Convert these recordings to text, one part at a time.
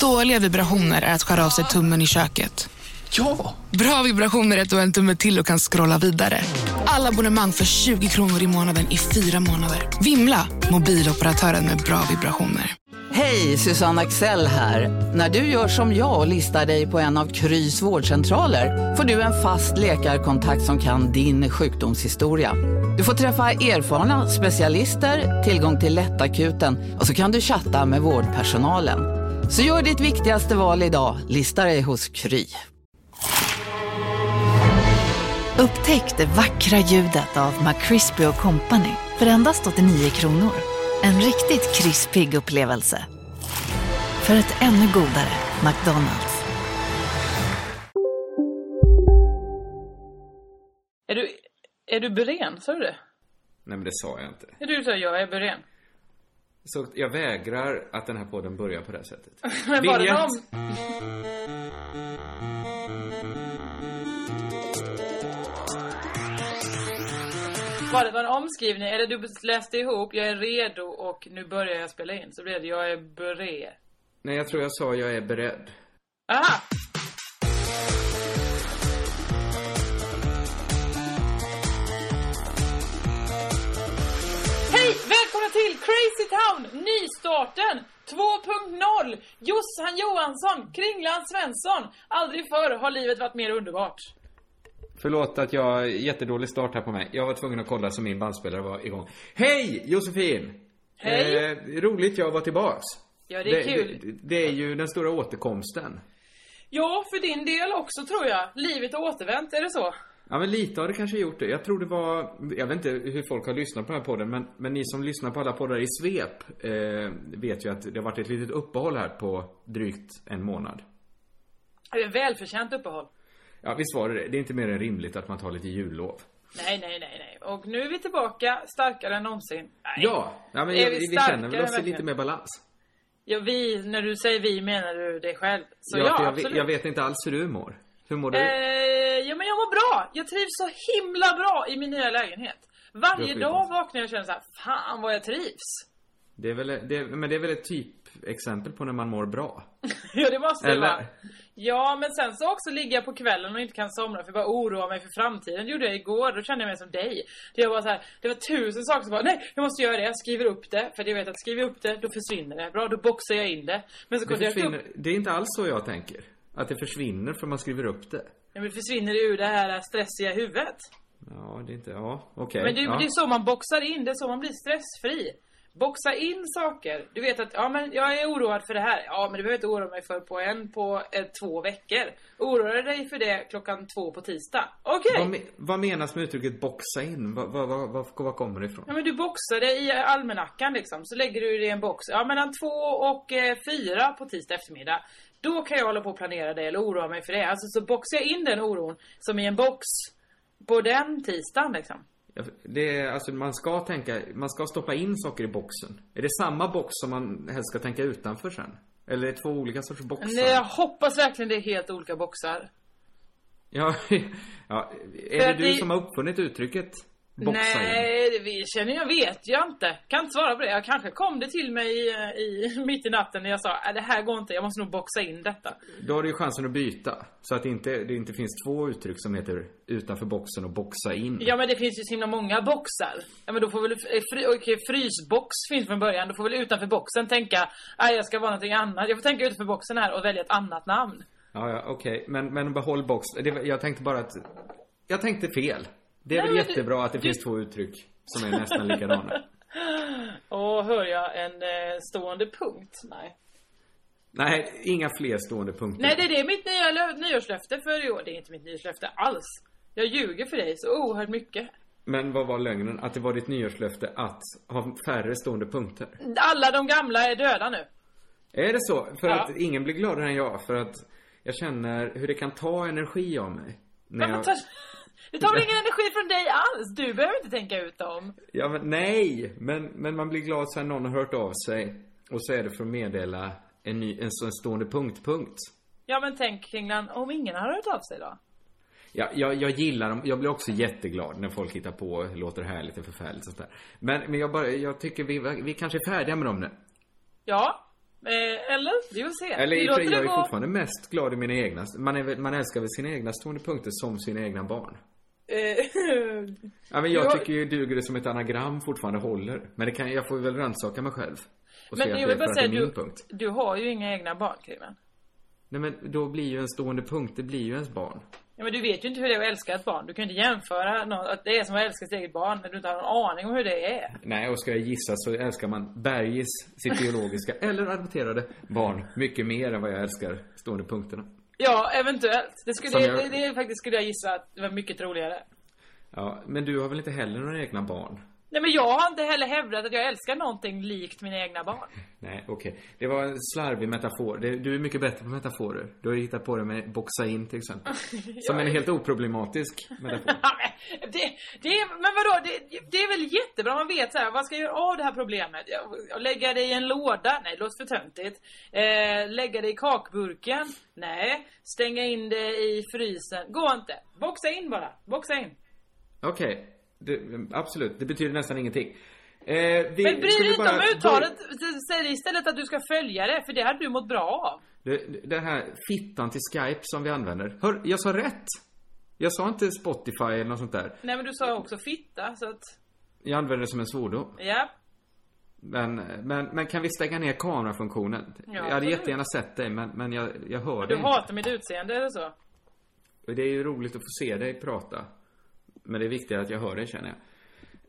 Dåliga vibrationer är att skära av sig tummen i köket. Ja! Bra vibrationer är att du har en tumme till och kan scrolla vidare. Alla abonnemang för 20 kronor i månaden i fyra månader. Vimla! Mobiloperatören med bra vibrationer. Hej, Susanne Axel här. När du gör som jag och listar dig på en av Krys vårdcentraler får du en fast läkarkontakt som kan din sjukdomshistoria. Du får träffa erfarna specialister, tillgång till lättakuten och så kan du chatta med vårdpersonalen. Så gör ditt viktigaste val idag, listar dig hos Kry. Upptäck det vackra ljudet av McCrispy Company för endast 89 kronor. En riktigt krispig upplevelse. För ett ännu godare McDonalds. Är du, är du buren? Sa du det? Nej men det sa jag inte. Är du så jag är buren? Så jag vägrar att den här podden börjar på det här sättet. Var det. Var en omskrivning? Eller du läste ihop, jag är redo och nu börjar jag spela in. Så blev det, jag är beredd. Nej jag tror jag sa jag är beredd. Aha! Hej! Välkomna till Crazy Town! Nystarten 2.0! Jossan Johansson, Kringland Svensson. Aldrig förr har livet varit mer underbart. Förlåt att jag, jättedålig start här på mig. Jag var tvungen att kolla så min bandspelare var igång. Hej Josefin! Hej. Eh, roligt jag var tillbaks. Ja, det är kul. Det, det är ju den stora återkomsten. Ja, för din del också tror jag. Livet har återvänt, är det så? Ja men lite har det kanske gjort det. Jag tror det var, jag vet inte hur folk har lyssnat på den här podden men, men ni som lyssnar på alla poddar i svep eh, vet ju att det har varit ett litet uppehåll här på drygt en månad. Det är välförtjänt uppehåll. Ja visst var det det. Det är inte mer än rimligt att man tar lite jullov. Nej, nej, nej, nej. Och nu är vi tillbaka starkare än någonsin. Nej. Ja, ja men vi, vi känner väl oss i lite mer balans. Ja, vi, när du säger vi menar du dig själv. Så ja, ja, jag, absolut. jag vet inte alls hur du mår. Hur mår du? Eh, ja men jag mår bra. Jag trivs så himla bra i min nya lägenhet. Varje dag vaknar jag och känner så här, fan vad jag trivs. Det är väl, det, men det är väl ett typexempel på när man mår bra? ja det måste det vara. Ja men sen så också ligger jag på kvällen och inte kan somna för jag bara oroar mig för framtiden. Det gjorde jag igår, då kände jag mig som dig. Det var så här, det var tusen saker som bara, nej jag måste göra det, jag skriver upp det. För jag vet att skriver jag upp det, då försvinner det. Bra, då boxar jag in det. Men så Det, jag upp det är inte alls så jag tänker. Att det försvinner för man skriver upp det. Ja, men det försvinner ur det här stressiga huvudet. Ja, det är inte, ja, okej. Men det, ja. det är så man boxar in, det är så man blir stressfri. Boxa in saker. Du vet att, ja men jag är oroad för det här. Ja men det behöver inte oroa mig för på en, på eh, två veckor. Oroar du dig för det klockan två på tisdag? Okej! Vad, me, vad menas med uttrycket boxa in? Vad, vad, vad, vad, vad kommer det ifrån? Ja men du boxar det i almanackan liksom. Så lägger du det i en box. Ja mellan två och eh, fyra på tisdag eftermiddag. Då kan jag hålla på och planera det eller oroa mig för det. Alltså så boxar jag in den oron som i en box på den tisdagen liksom. Det är, alltså man ska tänka, man ska stoppa in saker i boxen. Är det samma box som man helst ska tänka utanför sen? Eller är det två olika sorters boxar? Nej, jag hoppas verkligen det är helt olika boxar. Ja, ja, är det du som har uppfunnit uttrycket boxa in? Nej, känner jag vet jag inte. Kan inte svara på det. Jag kanske kom det till mig i, i, mitt i natten när jag sa att det här går inte, jag måste nog boxa in detta. Då har du ju chansen att byta. Så att det inte, det inte finns två uttryck som heter utanför boxen och boxa in. Ja men det finns ju så himla många boxar. Ja men då får väl, eh, fry, okej frysbox finns från början. Då får väl utanför boxen tänka, nej jag ska vara någonting annat. Jag får tänka utanför boxen här och välja ett annat namn. Ja, ja, okej. Men, men behåll box. Det, jag tänkte bara att... Jag tänkte fel. Det är Nej, väl men du- jättebra att det du- finns två uttryck som är nästan likadana. Och hör jag en eh, stående punkt? Nej. Nej, inga fler stående punkter. Nej det är det mitt nya lö- nyårslöfte för i år. Det är inte mitt nyårslöfte alls. Jag ljuger för dig så oerhört mycket. Men vad var lögnen? Att det var ditt nyårslöfte att ha färre stående punkter? Alla de gamla är döda nu. Är det så? För Ja. att ingen blir gladare än jag. För att jag känner hur det kan ta energi av mig. När jag... Det tar väl ingen energi från dig alls? Du behöver inte tänka ut dem. Ja, men nej! Men, men man blir glad sen någon har hört av sig. Och så är det för att meddela en, ny, en sån stående punkt-punkt. Ja men tänk Kringlan, om ingen har hört av sig då? Ja, jag, jag gillar dem. Jag blir också jätteglad när folk hittar på och låter härligt och förfärligt och sånt där. Men, men jag bara, jag tycker vi, vi kanske är färdiga med dem nu. Ja, Eh, eller? Vi får se. Eller i jag är gå. fortfarande mest glad i mina egna. Man, är, man älskar väl sina egna stående punkter som sina egna barn. Eh, Ja, men jag Ja. tycker ju duger det som ett anagram fortfarande håller. Men det kan, jag får väl rannsaka mig själv. Och Men jag vill bara säga, du, punkt. du har ju inga egna barn, Kringlan. Nej men då blir ju en stående punkt, det blir ju ens barn. Ja, men du vet ju inte hur det är att älska ett barn. Du kan ju inte jämföra någon, att det är som att älska sitt eget barn när du inte har någon aning om hur det är. Nej, och ska jag gissa så älskar man Bergis, sitt biologiska eller adopterade barn mycket mer än vad jag älskar stående punkterna. Ja, eventuellt. Det, skulle, Som det, jag- det, det faktiskt skulle jag gissa att det var mycket roligare. Ja, men du har väl inte heller några egna barn? Nej men jag har inte heller hävdat att jag älskar någonting likt mina egna barn. Nej, okej. Det var en slarvig metafor. Du är mycket bättre på metaforer. Du har ju hittat på det med boxa in till exempel. Som en helt oproblematisk metafor. Det, det, är- men vadå, det, det är väl jättebra man vet så här, vad ska jag göra av det här problemet? Lägga det i en låda? Nej, det låter för töntigt. Eh, lägga det i kakburken? Nej. Stänga in det i frysen? Går inte. Boxa in bara. Boxa in. Okej, det- absolut. Det betyder nästan ingenting. Eh, vi Men bry dig inte bara om uttalet. Säg istället att du ska följa det, för det hade du mått bra av. Det, det här fittan till Skype som vi använder. Hör, jag sa rätt! Jag sa inte Spotify eller något sånt där. Nej men du sa också fitta, så att... Jag använder det som en svordom. Ja. Men, men, men kan vi stänga ner kamerafunktionen? Ja, jag hade jättegärna sett dig, men, men jag, jag hör Du dig hatar mitt utseende eller så? inte. Det är ju roligt att få se dig prata. Men det är viktigare att jag hör dig, känner jag.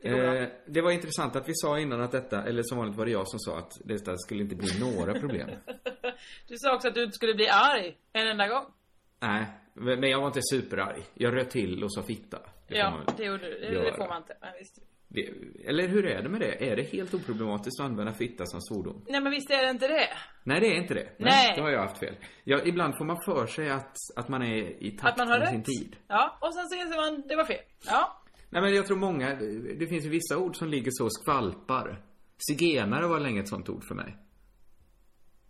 Eh, det var intressant att vi sa innan att detta, eller som vanligt var det jag som sa att detta skulle inte bli några problem. Du sa också att du inte skulle bli arg en enda gång. Nej, men jag var inte superarg. Jag röt till och sa fitta. Det ja, det gjorde du. Det, det får man inte. Men visst. Det, eller hur är det med det? Är det helt oproblematiskt att använda fitta som svordom? Nej men visst är det inte det? Nej, det är inte det. Nej. Då har jag haft fel. Ja, ibland får man för sig att, att man är i takt med sin rätt? tid. Ja, och sen så inser man, det var fel. Ja. Nej, men jag tror många, det finns ju vissa ord som ligger så och skvalpar. Zigenare var länge ett sånt ord för mig.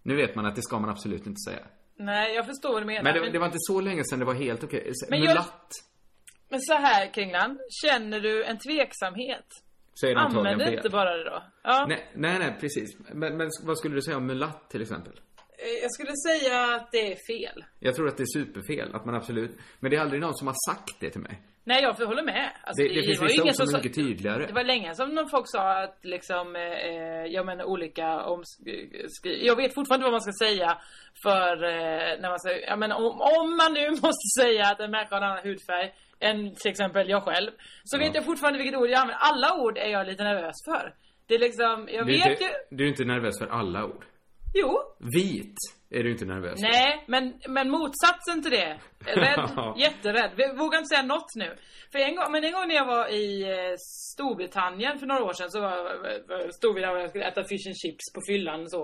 Nu vet man att det ska man absolut inte säga. Nej, jag förstår vad du menar. Men det, men, det var inte så länge sedan det var helt okej. Men jag- Mulatt, men så här Kringlan, känner du en tveksamhet? Så är det Använd fel. inte bara det då. Ja. Nej, nej, nej, precis. Men, men vad skulle du säga om mulatt till exempel? Eh, Jag skulle säga att det är fel. Jag tror att det är superfel, att man absolut... Men det är aldrig någon som har sagt det till mig. Nej, jag håller med. Alltså, Det, det finns var ju vissa ord som är mycket tydligare. Det var länge som någon folk sa att liksom, eh, eh, ja men olika om, skri- Jag vet fortfarande vad man ska säga för eh, när man säger, ja men om, om man nu måste säga att en människa har en annan hudfärg än till exempel jag själv. Så Ja. vet jag fortfarande vilket ord jag använder. Alla ord är jag lite nervös för. Det är liksom, jag Du vet inte, ju, du är inte nervös för alla ord. jo. Vit är du inte nervös. Nej, men, men motsatsen till det. Rädd, jätterädd. Vi vågar inte säga något nu. För en gång, men en gång när jag var i eh, Storbritannien för några år sedan så var, stod vi där och jag skulle äta fish and chips på fyllan så,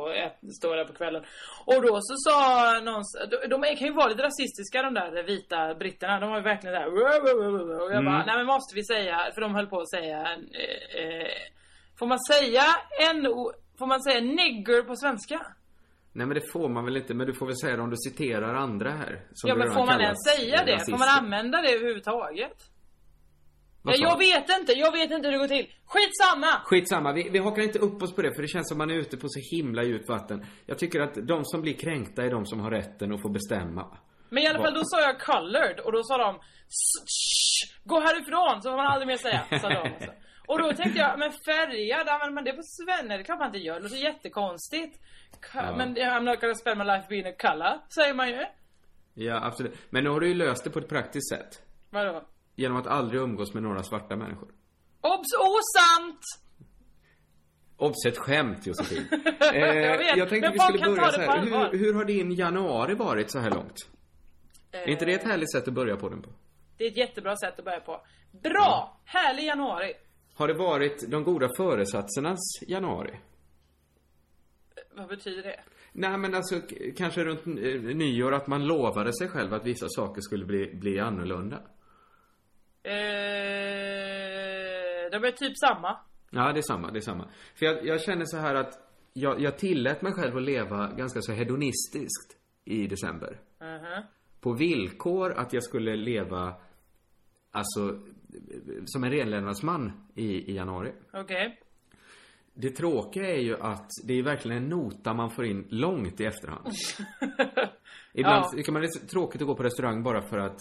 stod där på kvällen. Och då så sa någon, de, kan ju vara lite rasistiska de där vita britterna. De var ju verkligen där. Och jag bara, nej men måste vi säga, för de höll på att säga, eh, eh, får man säga en, får man säga nigger på svenska? Nej men det får man väl inte, men du får väl säga det om du citerar andra här. Ja men får man ens säga det? Får man använda det överhuvudtaget? Ja, jag vet inte, jag vet inte hur det går till. Skitsamma! Skitsamma, vi, vi hakar inte upp oss på det för det känns som man är ute på så himla djupt vatten. Jag tycker att de som blir kränkta är de som har rätten att få bestämma. Men i alla fall då sa jag colored och då sa de "S- shh, Gå härifrån så får man aldrig mer säga, sa de. Och då tänkte jag, men färgad, använder man det på svenska? Nej det kan man inte göra, det låter jättekonstigt. Ja. Men I'm not gonna spend my life being a color, säger man ju. Ja, absolut. Men nu har du ju löst det på ett praktiskt sätt. Vadå? Genom att aldrig umgås med några svarta människor. Obs! Osant! Obs, ett skämt Josefin. eh, Jag vet, jag tänkte men vi skulle kan börja ta så det här. Hur, hur har din januari varit så här långt? Är inte det ett Eh, härligt sätt att börja på den på? Det är ett jättebra sätt att börja på. Bra! Härlig januari. Har det varit de goda föresatsernas januari? Vad betyder det? Nej men alltså kanske runt eh, nyår att man lovade sig själv att vissa saker skulle bli, bli annorlunda. Eh, de är typ samma. Ja, det är samma, det är samma. För jag, jag känner så här att jag, jag tillät mig själv att leva ganska så hedonistiskt i december. Mhm. På villkor att jag skulle leva, alltså, som en renlevnadsman i, i januari. Okej. Det tråkiga är ju att det är verkligen en nota man får in långt i efterhand. Ibland Ja. tycker man det är tråkigt att gå på restaurang bara för att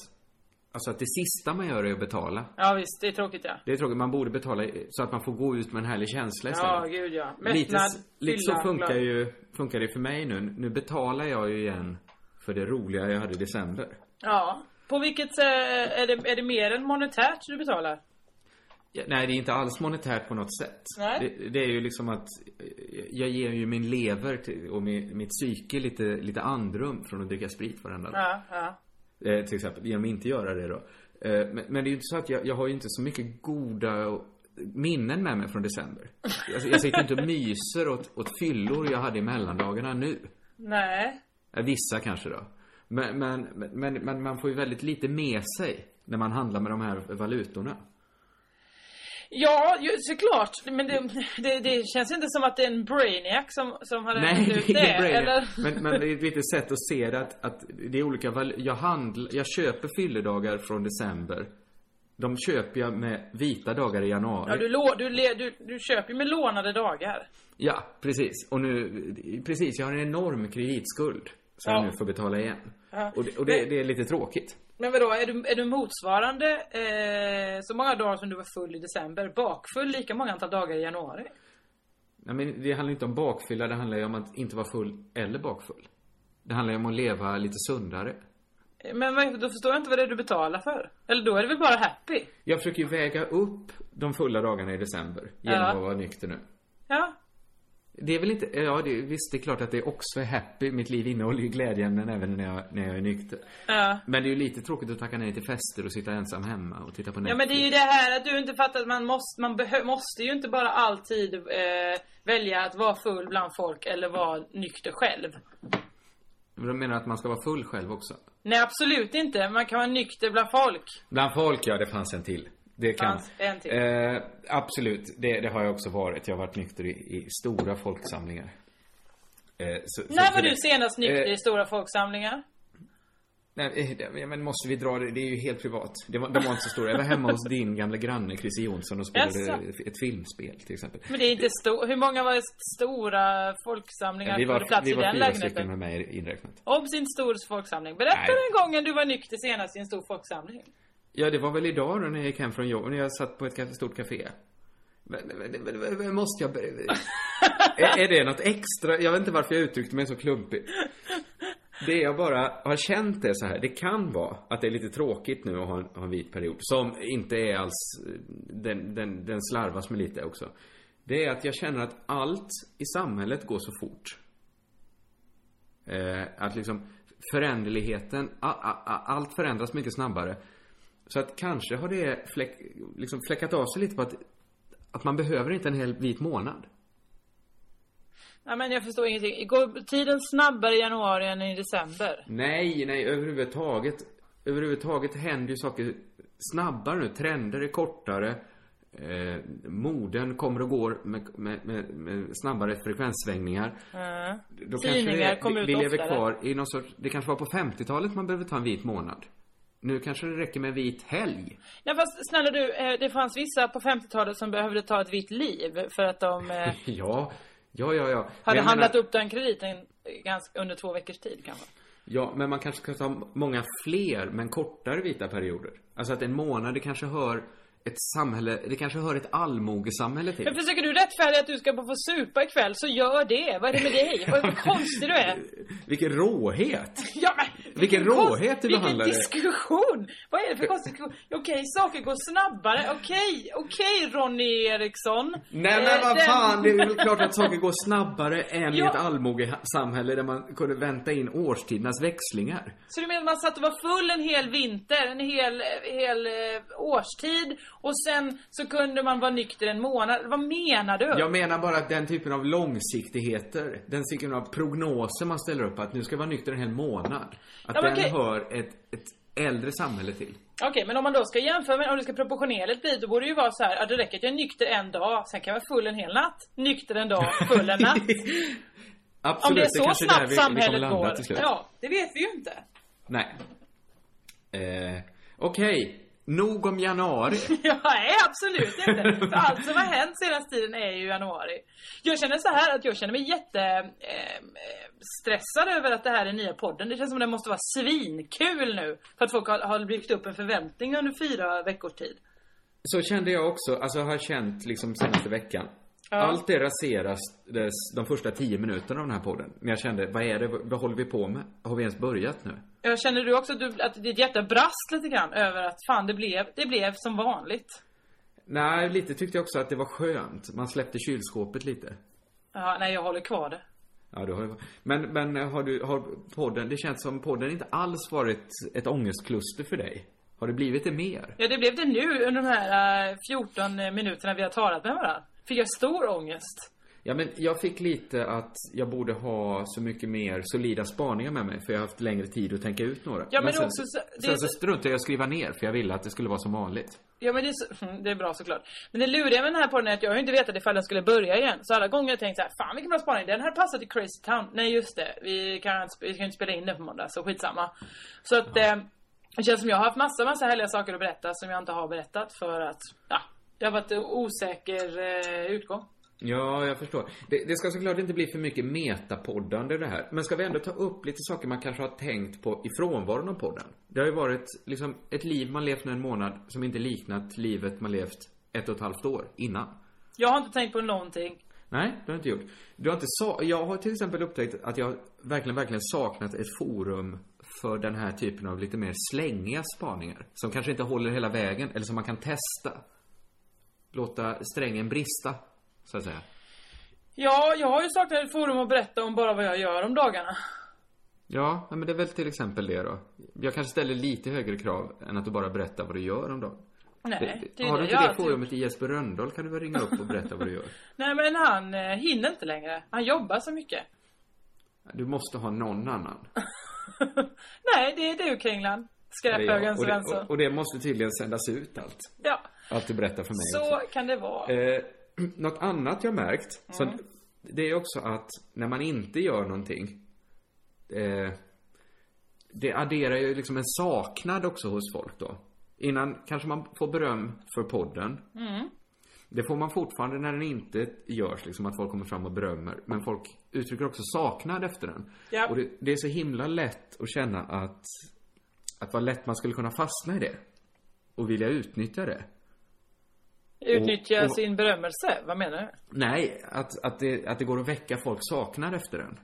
Alltså att det sista man gör är att betala. Ja visst, det är tråkigt ja. Det är tråkigt, man borde betala så att man får gå ut med en härlig känsla istället. Ja, gud ja. lite, Mättnad, lite så fylla, funkar glad. ju, funkar det för mig nu. Nu betalar jag ju igen för det roliga jag hade i december. Ja. På vilket sätt, är det, är det mer än monetärt du betalar? Nej, det är inte alls monetärt på något sätt. Det, det är ju liksom att eh, jag ger ju min lever till, och min, mitt psyke lite, lite andrum från att dricka sprit varenda dag. Ja, ja. Eh, till exempel, genom att inte göra det då. Eh, men, men det är ju inte så att jag, jag har ju inte så mycket goda minnen med mig från december. Alltså, jag sitter inte och myser åt, åt fyllor jag hade i mellandagarna nu. Nej. Eh, Vissa kanske då. Men, men, men, men man får ju väldigt lite med sig när man handlar med de här valutorna. Ja, ju, såklart. Men det, det, det känns inte som att det är en brainiac som, som har Nej, det ut är det. ingen brainer. Eller? Men, men det är ett litet sätt att se det att, att det är olika jag handl, jag köper fylledagar från december. De köper jag med vita dagar i januari. Ja, du, lå, du, du, du köper med lånade dagar. Ja, precis. Och nu, precis, jag har en enorm kreditskuld. Som Ja. jag nu får betala igen. Ja. Och, det, och det, det är lite tråkigt. Men vadå, är du, är du motsvarande eh, så många dagar som du var full i december, bakfull lika många antal dagar i januari? Nej, men det handlar inte om bakfylla, det handlar ju om att inte vara full eller bakfull. Det handlar ju om att leva lite sundare. Men vad- då förstår jag inte vad det är du betalar för. Eller då är det väl bara happy? Jag försöker ju väga upp de fulla dagarna i december genom Ja. att vara nykter nu. Ja. Det är väl inte, ja det, visst det är klart att det också är happy. Mitt liv innehåller ju glädjeämnen även när jag, när jag är nykter. Ja. Men det är ju lite tråkigt att tacka nej till fester och sitta ensam hemma och titta på Netflix. Ja men det är ju det här att du inte fattar att man måste, man behö, måste ju inte bara alltid eh, välja att vara full bland folk eller vara nykter själv. Men de menar att man ska vara full själv också. Nej absolut inte, man kan vara nykter bland folk. Bland folk, ja det fanns en till. Det kan. Eh, absolut, det, det har jag också varit. Jag har varit nykter i, i stora folksamlingar. Eh, så, När var du senast nykter Eh, i stora folksamlingar? Nej, eh, men måste vi dra det? Det är ju helt privat. Det var, de var inte så stora. Jag var hemma hos din gamla granne Christer Jonsson och spelade Jaså? ett filmspel till exempel. Men det är inte stort. Hur många var det stora folksamlingar vi tog det var, plats vi i var den fyra stycken lägenheten? med mig inräknat. Om sin stor folksamling. Berätta Nej. den gången du var nykter senast i en stor folksamling. Ja, det var väl idag då när jag gick hem från jobbet, när jag satt på ett stort café. Men, men, men, men, måste jag... är, är det något extra? Jag vet inte varför jag uttryckte mig så klumpigt. Det jag bara har känt är så här, det kan vara att det är lite tråkigt nu att ha en, ha en vit period. Som inte är alls, den, den, den slarvas med lite också. Det är att jag känner att allt i samhället går så fort. Eh, att liksom föränderligheten, a, a, a, allt förändras mycket snabbare. Så att kanske har det fläck, liksom fläckat av sig lite på att, att man behöver inte en hel vit månad. Ja, men jag förstår ingenting. Går tiden snabbare i januari än i december? Nej, nej, överhuvudtaget. Överhuvudtaget händer ju saker snabbare nu. Trender är kortare. Eh, moden kommer och går med, med, med, med snabbare frekvenssvängningar. Mm. Då Tidningar det, kommer ut vi lever oftare. kvar i någon sorts, det kanske var på 50-talet man behövde ta en vit månad. Nu kanske det räcker med vit helg. Nej fast snälla du, eh, det fanns vissa på 50-talet som behövde ta ett vitt liv för att de eh, Ja, ja, ja, ja. Hade handlat menar- upp den krediten ganska, under två veckors tid kanske. Ja, men man kanske ska ta många fler, men kortare vita perioder. Alltså att en månad, det kanske hör ett samhälle, det kanske hör ett allmogesamhälle till. Men försöker du rättfärdiga att du ska få supa ikväll så gör det. Vad är det med dig? Vad konstig du är. Vilken råhet! Ja, men, Vilken råhet du Vilken behandlar det. diskussion! Vad är det för konstig? Okej, saker går snabbare. Okej, okej Ronny Eriksson. Nej Eh, men vad den- fan, det är väl klart att saker går snabbare än i ett allmogesamhälle där man kunde vänta in årstidernas växlingar. Så du menar att man satt och var full en hel vinter, en hel, hel eh, årstid och sen så kunde man vara nykter en månad? Vad menar du? Jag menar bara att den typen av långsiktigheter, den typen av prognoser man ställer upp, att nu ska jag vara nykter en hel månad. Att Ja, den okej. hör ett, ett äldre samhälle till. Okej, men om man då ska jämföra med, om det ska proportionerligt bli, då borde det ju vara så här, att det räcker att jag är nykter en dag, sen kan jag vara full en hel natt. Nykter en dag, full en natt. Absolut, Om det är så är snabbt vi, vi samhället landa går. Ja, det vet vi ju inte. Nej. Eh, Okej. Nog om januari. Ja, nej absolut inte. För allt som har hänt senaste tiden är ju januari. Jag känner så här att jag känner mig jätte eh, stressad över att det här är nya podden. Det känns som att det måste vara svinkul nu. För att folk har, har byggt upp en förväntning under fyra veckors tid. Så kände jag också, alltså har känt liksom senaste veckan. Allt det raseras de första tio minuterna av den här podden. Men jag kände, vad är det, vad håller vi på med? Har vi ens börjat nu? Jag känner du också att, du, att ditt hjärta brast lite grann över att fan det blev, det blev som vanligt. Nej, lite tyckte jag också att det var skönt. Man släppte kylskåpet lite. Ja, nej jag håller kvar det. Ja, du har Men, men har du, har podden, det känns som podden inte alls varit ett ångestkluster för dig. Har det blivit det mer? Ja det blev det nu under de här eh, 14 minuterna vi har talat med varandra. Fick jag stor ångest. Ja, men jag fick lite att jag borde ha så mycket mer solida spaningar med mig, för jag har haft längre tid att tänka ut några. Ja, men sen, också så- det sen så så- struntade jag i att skriva ner, för jag ville att det skulle vara som vanligt. Ja men det är, så, det är bra såklart. Men det luriga med den här podden är att jag har ju inte vetat ifall den skulle börja igen. Så alla gånger har jag tänkt så här, fan vilken bra spaning, den här passar till Crazy Town. Nej just det, vi kan, vi kan inte spela in den på måndag, så skitsamma. Så att eh, det känns som jag har haft massa, massa härliga saker att berätta som jag inte har berättat för att, ja, det har varit osäker eh, utgång. Ja, jag förstår. Det, det ska såklart inte bli för mycket metapoddande det här. Men ska vi ändå ta upp lite saker man kanske har tänkt på i frånvaron av podden? Det har ju varit liksom ett liv man levt nu en månad som inte liknat livet man levt ett och ett halvt år innan. Jag har inte tänkt på någonting. Nej, det har jag inte gjort. Du har inte sa jag har till exempel upptäckt att jag verkligen, verkligen saknat ett forum för den här typen av lite mer slängiga spaningar. Som kanske inte håller hela vägen, eller som man kan testa. Låta strängen brista, så att säga. Ja, jag har ju saknat ett forum att berätta om bara vad jag gör om dagarna. Ja, men det är väl till exempel det då. Jag kanske ställer lite högre krav än att du bara berättar vad du gör om dagen. Nej, det är har du det inte det forumet i Jesper Rönndahl kan du väl ringa upp och berätta vad du gör. Nej men han eh, hinner inte längre. Han jobbar så mycket. Du måste ha någon annan. Nej, det är du Kringland. Det. Skräphögen och, det, Svensson. och, och det måste tydligen sändas ut allt. Ja, Allt du berättar för mig så också. kan det vara. Eh, något annat jag märkt, så Mm. det är också att när man inte gör någonting eh, Det adderar ju liksom en saknad också hos folk då. Innan kanske man får beröm för podden. Mm. Det får man fortfarande när den inte görs, liksom att folk kommer fram och berömmer. Men folk uttrycker också saknad efter den. Ja. Och det, det är så himla lätt att känna att, att vad lätt man skulle kunna fastna i det. Och vilja utnyttja det. Utnyttja och- sin berömmelse. Vad menar du? Nej, att, att, det, att det går att väcka folk saknad efter den.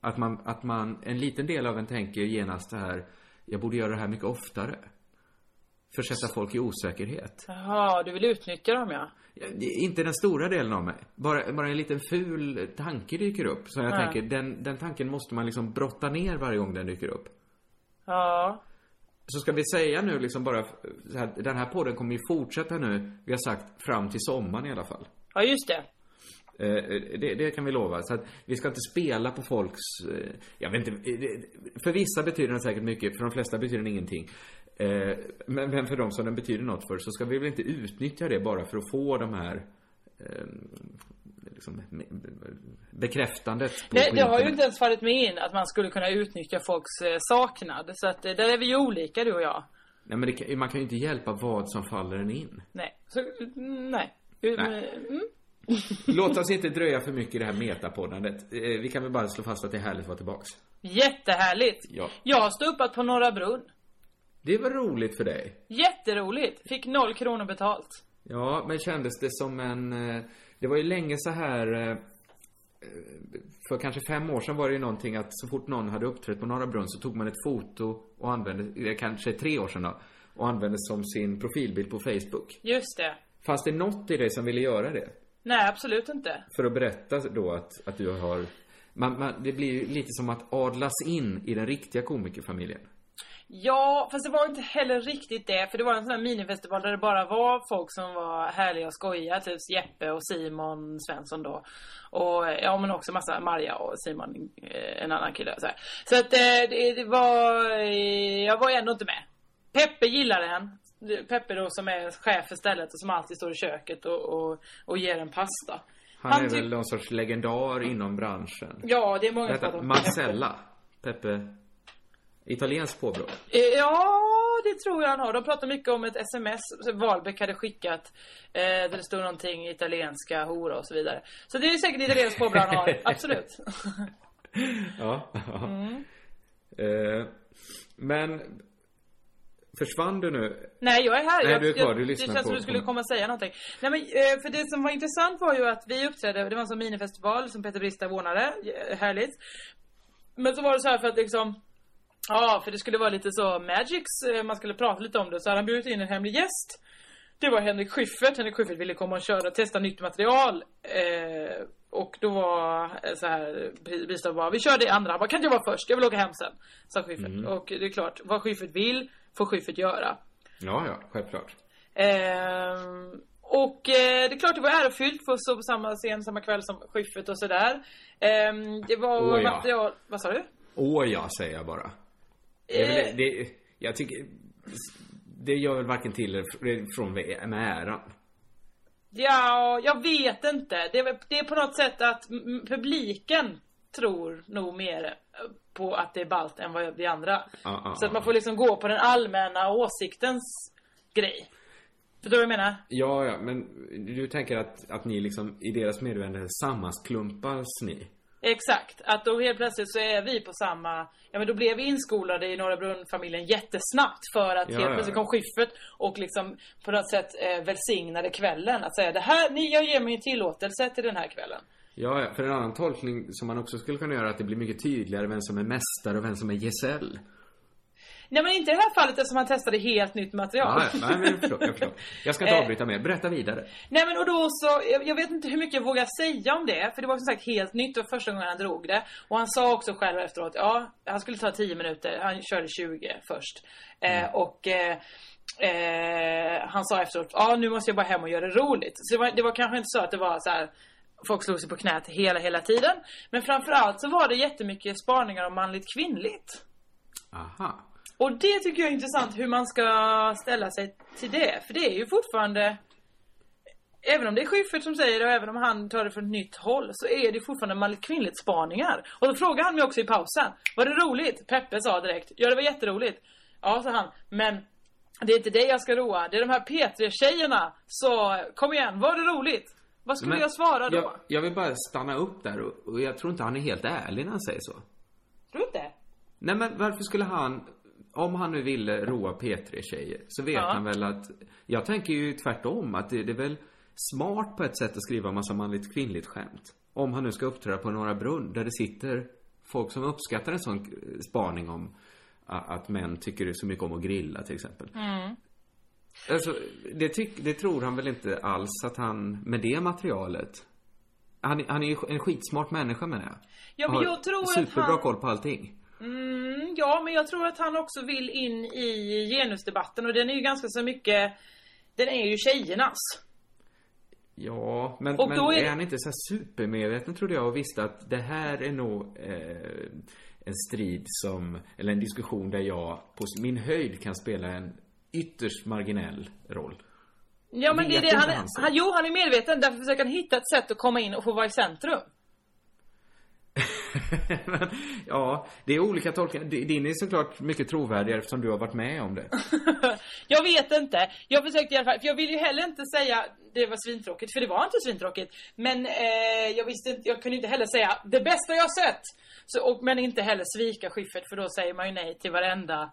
Att man, att man, en liten del av en tänker genast det här, jag borde göra det här mycket oftare. Försätta folk i osäkerhet. Jaha, du vill utnyttja dem ja. Inte den stora delen av mig. Bara, bara en liten ful tanke dyker upp. Så jag Ja. tänker, den, den tanken måste man liksom brotta ner varje gång den dyker upp. Ja. Så ska vi säga nu liksom bara, så här, den här podden kommer ju fortsätta nu, vi har sagt fram till sommaren i alla fall. Ja, just det. Eh, Det, det kan vi lova. Så att vi ska inte spela på folks... eh, Jag vet inte. eh, För vissa betyder den säkert mycket, för de flesta betyder den ingenting. Men, men för de som den betyder något för så ska vi väl inte utnyttja det bara för att få de här... eh, Liksom, bekräftandet på, Det, på det har ju inte ens fallit mig in att man skulle kunna utnyttja folks eh, saknad. Så att eh, där är vi ju olika du och jag. Nej men det, man kan ju inte hjälpa vad som faller en in. Nej. Så, mm, nej. Nej. Mm. Låt oss inte dröja för mycket i det här metapoddandet. Eh, Vi kan väl bara slå fast att det är härligt att vara tillbaks. Jättehärligt. Ja. Jag har ståuppat på Norra Brunn. Det var roligt för dig. Jätteroligt. Fick noll kronor betalt. Ja, men kändes det som en... Det var ju länge så här... eh, För kanske fem år sedan var det ju någonting att så fort någon hade uppträtt på Norra Brunn så tog man ett foto och använde, eh, kanske tre år sedan då, och använde som sin profilbild på Facebook. Just det. Fanns det något i dig som ville göra det? Nej, absolut inte. För att berätta då att, att du har... Man, man, det blir ju lite som att adlas in i den riktiga komikerfamiljen. Ja, fast det var inte heller riktigt det. För det var en sån här minifestival där det bara var folk som var härliga och skojiga. Typ Jeppe och Simon Svensson då. Och ja, men också massa Marja och Simon, eh, en annan kille. Så, här. så att eh, det, det var... eh, Jag var ändå inte med. Peppe gillade den. Peppe då som är chef för stället och som alltid står i köket och, och, och ger en pasta. Han, Han är väl någon sorts legendar inom branschen. Ja, det är många som pratar om Peppe. Marcella. Peppe. Italienskt påbrå. Eh, Ja, det tror jag han har. De pratar mycket om ett sms som Wahlbeck hade skickat. Eh, där det stod någonting italienska, hora och så vidare. Så det är säkert italienskt påbrå han har, absolut. Ja. ja. Mm. Eh, men försvann du nu? Nej, jag är här. Nej, jag, du är kvar. jag, Du lyssnar det känns på- som du skulle komma och säga någonting. Nej, men eh, för det som var intressant var ju att vi uppträdde, det var en sån minifestival som Peter Brista ordnade. Eh, Härligt. Men så var det så här för att liksom Ja, för det skulle vara lite så Magics, eh, man skulle prata lite om det. Så hade han bjudit in en hemlig gäst. Det var Henrik Schyffert. Henrik Schyffert ville komma och köra, testa nytt material. Eh, och då var eh, så här, Brista bara, vi kör det andra. Han bara, kan inte jag vara först? Jag vill åka hem sen. Sa Schyffert. Och det är klart, vad Schyffert vill får Schyffert göra. Ja, ja, självklart. Ehm, och eh, det är klart det var ärofyllt för att stå på samma scen samma kväll som Schyffert och sådär. Ehm, det var Åh, ja. material, vad sa du? Åh ja, säger jag bara. Det är Eh. väl, det, jag tycker... Det gör väl varken till eller från med äran. Ja, jag vet inte. Det är, det är på något sätt att publiken tror nog mer på att det är balt än vad vi andra. Ja, ja, Så att man får liksom gå på den allmänna åsiktens grej. Förstår du vad jag menar? Ja, ja, men du tänker att, att ni liksom i deras medvetande sammansklumpas ni? Exakt, att då helt plötsligt så är vi på samma, ja men då blev vi inskolade i Norra Brunn-familjen jättesnabbt för att Ja, helt plötsligt kom Schyffert och liksom på något sätt eh, välsignade kvällen. Att säga det här, ni, jag ger mig en tillåtelse till den här kvällen. Ja, ja, för en annan tolkning som man också skulle kunna göra är att det blir mycket tydligare vem som är mästare och vem som är gesäll. Nej men inte i det här fallet eftersom han testade helt nytt material. Ja, nej, men jag förstår, jag förstår. Jag ska inte Eh. avbryta mer. Berätta vidare. Nej men och då så, jag, jag vet inte hur mycket jag vågar säga om det. För det var som sagt helt nytt, var första gången han drog det. Och han sa också själv efteråt, ja, han skulle ta 10 minuter, han körde 20 först. Eh, och eh, eh, han sa efteråt, ja nu måste jag bara hem och göra det roligt. Så det var, det var kanske inte så att det var så här. Folk slog sig på knät hela, hela tiden. Men framförallt så var det jättemycket spaningar om manligt kvinnligt. Aha. Och det tycker jag är intressant hur man ska ställa sig till det. För det är ju fortfarande Även om det är Schyffert som säger det och även om han tar det från ett nytt håll så är det fortfarande manligt kvinnligt spaningar. Och då frågade han mig också i pausen. Var det roligt? Peppe sa direkt. Ja det var jätteroligt. Ja sa han. Men det är inte det jag ska roa. Det är de här P3-tjejerna. Så kom igen, var det roligt? Vad skulle Men jag svara då? Jag, jag vill bara stanna upp där och, och jag tror inte han är helt ärlig när han säger så. Tror du inte? Nej men varför skulle han, om han nu ville roa P3-tjejer, så vet Ja. han väl att, jag tänker ju tvärtom, att det, det är väl smart på ett sätt att skriva massa manligt kvinnligt skämt. Om han nu ska uppträda på Norra Brunn, där det sitter folk som uppskattar en sån spaning om att män tycker så mycket om att grilla till exempel. Mm. Alltså, det, tyck, det tror han väl inte alls att han, med det materialet han, är- han är ju en skitsmart människa menar jag. Ja men jag tror att Superbra han... koll på allting. Mm, ja, men jag tror att han också vill in i genusdebatten och den är ju ganska så mycket Den är ju tjejernas. Ja, men, men är är, det- han inte så supermedveten trodde jag och visste att det här är nog eh, en strid som, eller en diskussion där jag på min höjd kan spela en ytterst marginell roll. Ja men det är det han, han han Jo, han är medveten. Därför försöker han hitta ett sätt att komma in och få vara i centrum. men, ja, det är olika tolkningar. Din är såklart mycket trovärdigare eftersom du har varit med om det. jag vet inte. Jag försökte i alla fall, för jag vill ju heller inte säga det var svintråkigt, för det var inte svintråkigt. Men eh, jag visste inte, jag kunde inte heller säga det bästa jag sett. Så, och, men inte heller svika Schyffert, för då säger man ju nej till varenda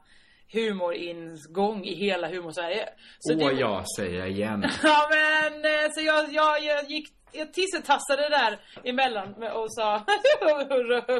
humoringång i hela humorsverige. Åh det- ja, säger jag igen. Ja men eh, så jag, jag, jag gick, jag tissetassade där emellan och sa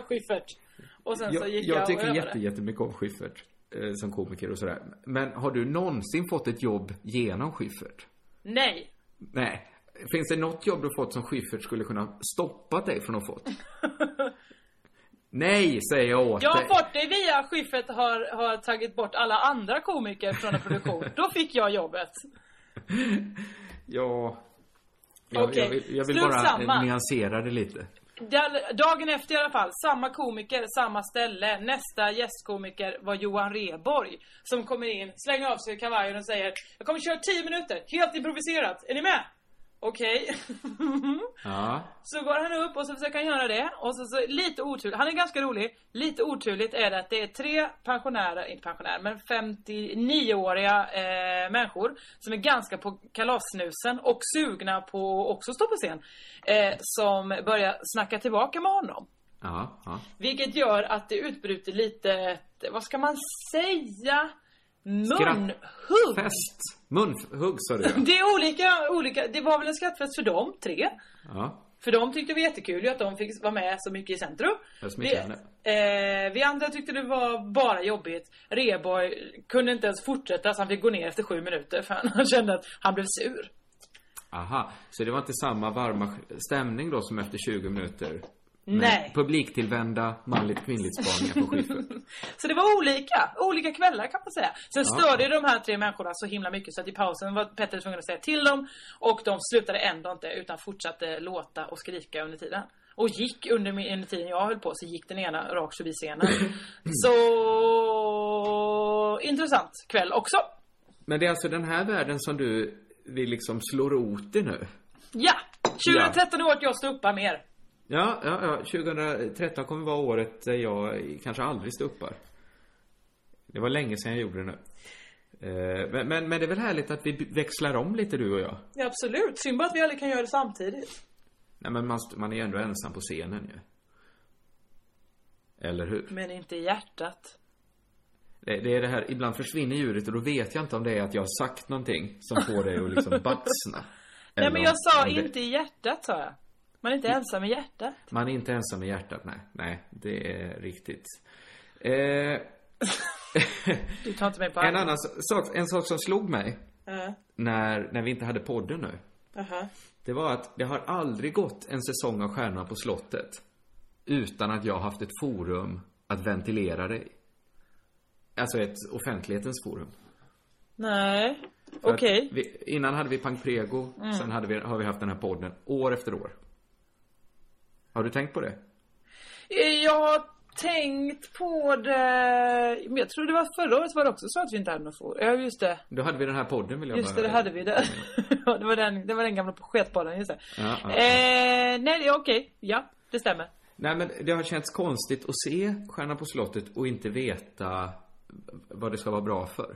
Schyffert. Och sen så gick jag, jag tycker jätte, jättemycket om Schyffert. Eh, som komiker och sådär. Men har du någonsin fått ett jobb genom Schyffert? Nej. Nej. Finns det något jobb du fått som Schyffert skulle kunna stoppa dig från att fått? Nej, säger jag åt Jag har dig. fått det via Schyffert har, har tagit bort alla andra komiker från en produktion. Då fick jag jobbet. Ja. Jag, Okej, jag vill, jag vill bara samma. eh, nyansera det lite. Dagen efter i alla fall, samma komiker, samma ställe. Nästa gästkomiker var Johan Reborg. Som kommer in, slänger av sig kavajen och säger Jag kommer köra 10 minuter, helt improviserat. Är ni med? Okej. Ja. Så går han upp och så försöker han göra det. Och så, så lite oturligt, han är ganska rolig. Lite oturligt är det att det är tre pensionärer, inte pensionärer, men 59-åriga eh, människor som är ganska på kalassnusen och sugna på att också stå på scen. Eh, som börjar snacka tillbaka med honom. Ja, ja. Vilket gör att det utbryter lite, vad ska man säga? Munhugg. Munhugg sa du ja. Det är olika, olika, det var väl en skrattfest för dem tre. ja. För de tyckte det var jättekul ju att de fick vara med så mycket i centrum. Vi, eh, vi andra tyckte det var bara jobbigt. Reboy kunde inte ens fortsätta så han fick gå ner efter sju minuter för han kände att han blev sur. Aha, så det var inte samma varma stämning då som efter 20 minuter? Med Nej. Publiktillvända, manligt kvinnligt spaningar på Schyffert. Så det var olika, olika kvällar kan man säga. Sen störde ju de här tre människorna så himla mycket så att i pausen var Petter tvungen att säga till dem. Och de slutade ändå inte utan fortsatte låta och skrika under tiden. Och gick under, under tiden jag höll på så gick den ena rakt förbi scenen. Så intressant kväll också. Men det är alltså den här världen som du vill liksom slå rot i nu? Ja! 2013 är året jag ståuppar mer. Ja, ja, ja. 2013 kommer vara året där jag kanske aldrig ståuppar. Det var länge sedan jag gjorde det nu. Eh, Men, men, men det är väl härligt att vi växlar om lite du och jag? Ja, absolut. Synd bara att vi aldrig kan göra det samtidigt. Nej men man, man är ju ändå ensam på scenen ju. Eller hur? Men inte i hjärtat. Det, det är det här, ibland försvinner ljudet och då vet jag inte om det är att jag har sagt någonting som får dig att liksom baxna. Nej men jag sa det- inte i hjärtat sa jag. Man är inte ensam i hjärtat. Man är inte ensam i hjärtat, nej. Nej, det är riktigt. Eh, Du tar inte mig på en annan sak, en sak som slog mig Ja. när, när vi inte hade podden nu. Jaha. Det var att det har aldrig gått en säsong av Stjärnorna på slottet utan att jag haft ett forum att ventilera i. Alltså ett offentlighetens forum. Nej. Okej. Mm. vi- Innan hade vi Pang Prego, sen hade vi, har vi haft den här podden år efter år. Har du tänkt på det? Eh, Jag har tänkt på det... Men jag tror det var förra året var det också så att vi inte hade något forum. Ja just det. Då hade vi den här podden vill jag Just det, det hade vi där. Ja, det var den, det var den gamla sketbollen, just det. Ja, ja, ja. Eh, nej, okej. Ja, det stämmer. Nej men det har känts konstigt att se Stjärnan på slottet och inte veta vad det ska vara bra för.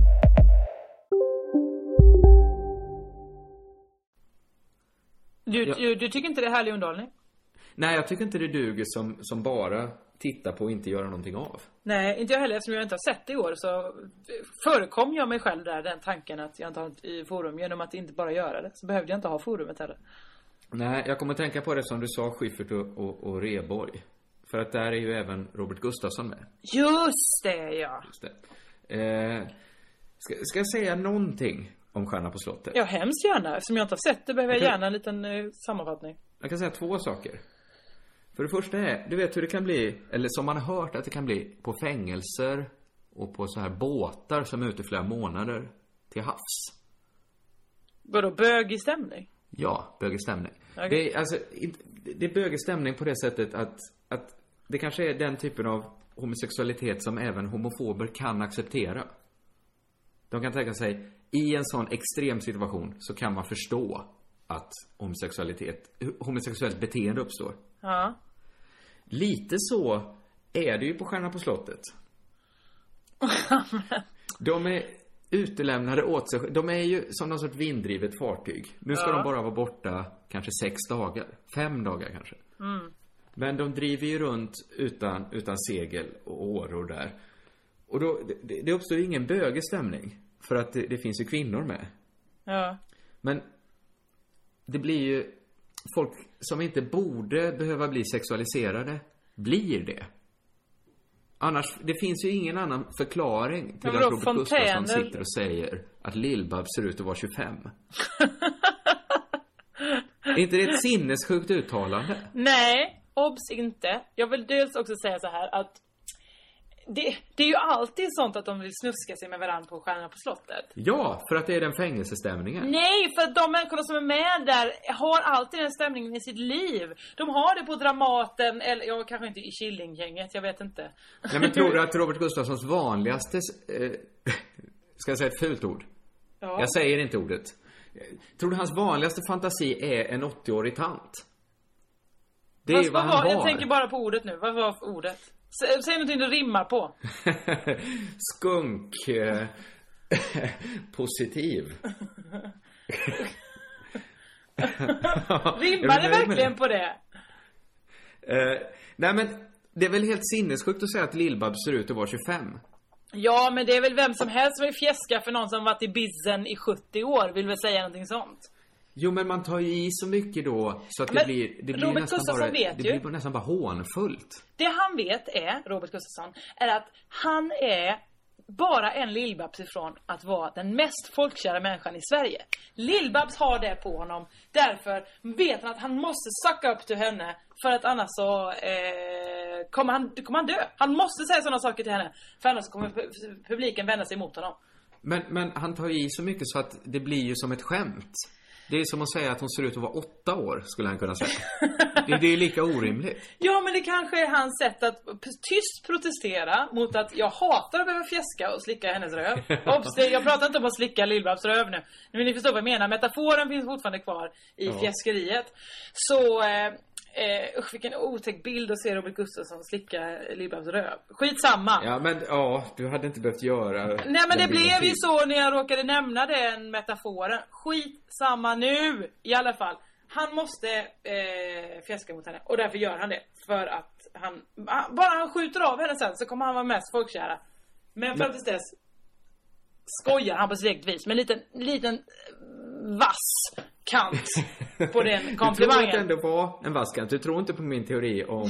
Du, Ja. du, du tycker inte det är härlig underhållning? Nej, jag tycker inte det duger som, som bara titta på och inte göra någonting av. Nej, inte jag heller. Eftersom jag inte har sett det i år så förekom jag mig själv där, den tanken att jag inte har ett i forum. Genom att inte bara göra det så behövde jag inte ha forumet heller. Nej, jag kommer att tänka på det som du sa, Schyffert och, och, och Reborg. För att där är ju även Robert Gustafsson med. Just det ja! Just det. Eh, ska, ska jag säga någonting om Stjärna på slottet? Ja, hemskt gärna. Eftersom jag inte har sett det behöver jag gärna en liten eh, sammanfattning. Jag kan säga två saker. För det första är, du vet hur det kan bli, eller som man har hört att det kan bli på fängelser och på så här båtar som är ute flera månader till havs. Vadå, bögig stämning? Ja, bögig stämning. Okej. Det är alltså, det är bögig stämning på det sättet att, att det kanske är den typen av homosexualitet som även homofober kan acceptera. De kan tänka sig, i en sån extrem situation så kan man förstå att homosexualitet, homosexuellt beteende uppstår. Ja. Lite så är det ju på Stjärnan på slottet. De är utelämnade åt sig De är ju som någon sorts vinddrivet fartyg. Nu ska Ja. de bara vara borta kanske sex dagar. Fem dagar kanske. Mm. Men de driver ju runt utan, utan segel och åror där. Och då, det, det uppstår ju ingen bögig stämning. För att det, det finns ju kvinnor med. Ja. Men det blir ju folk som inte borde behöva bli sexualiserade blir det. Annars, det finns ju ingen annan förklaring till att Robert Gustafsson sitter och säger att Lill-Babs ser ut att vara 25. är inte det ett sinnessjukt uttalande? Nej, obs inte. Jag vill dels också säga så här att det, det är ju alltid sånt att de vill snuska sig med varandra på Stjärnorna på slottet. Ja, för att det är den fängelsestämningen. Nej, för att de människorna som är med där har alltid den stämningen i sitt liv. De har det på Dramaten, eller ja, kanske inte i Killinggänget, jag vet inte. Nej, men tror du att Robert Gustafssons vanligaste... Eh, ska jag säga ett fult ord? Ja. Jag säger inte ordet. Tror du hans vanligaste fantasi är en 80-årig tant? Det är ju vad vad han var, har. jag tänker bara på ordet nu. Vad var ordet? Sä, säg någonting du rimmar på. Skunk... Eh, positiv. Rimmar det verkligen på det? Eh, nej men, det är väl helt sinnessjukt att säga att Lill-Babs ser ut att vara 25. Ja, men det är väl vem som helst som vill fjäska för någon som varit i bizzen i 70 år, vill väl säga någonting sånt. Jo men man tar ju i så mycket då så att det blir, det blir Robert nästan Gustafsson bara, vet det ju. blir nästan bara hånfullt. Det han vet är, Robert Gustafsson, är att han är bara en Lill-Babs ifrån att vara den mest folkkära människan i Sverige. Lill-Babs har det på honom. Därför vet han att han måste sucka upp till henne. För att annars så eh, kommer, han, kommer han dö. Han måste säga sådana saker till henne. För annars kommer pu- publiken vända sig emot honom. Men, men han tar ju i så mycket så att det blir ju som ett skämt. Det är som att säga att hon ser ut att vara åtta år, skulle han kunna säga. Det, det är lika orimligt. Ja, men det kanske är hans sätt att tyst protestera mot att jag hatar att behöva fjäska och slicka hennes röv. Obs, jag pratar inte om att slicka Lill-Babs röv nu. Men ni förstår vad jag menar. Metaforen finns fortfarande kvar i Ja. fjäskeriet. Så, eh, eh, usch vilken otäck bild att se Robert Gustafsson slicka Lill-Babs röv. Skitsamma. Ja, men ja, du hade inte behövt göra Nej men det blev ju så när jag råkade nämna den metaforen. Skitsamma nu i alla fall. Han måste eh, fjäska mot henne och därför gör han det. För att han, han- bara han skjuter av henne sen så kommer han vara mest folkkära. Men fram tills dess skojar han på sitt eget vis med en liten, liten vass kant på den Du tror att det komplimangen. ändå var en vass kant. Du tror inte på min teori om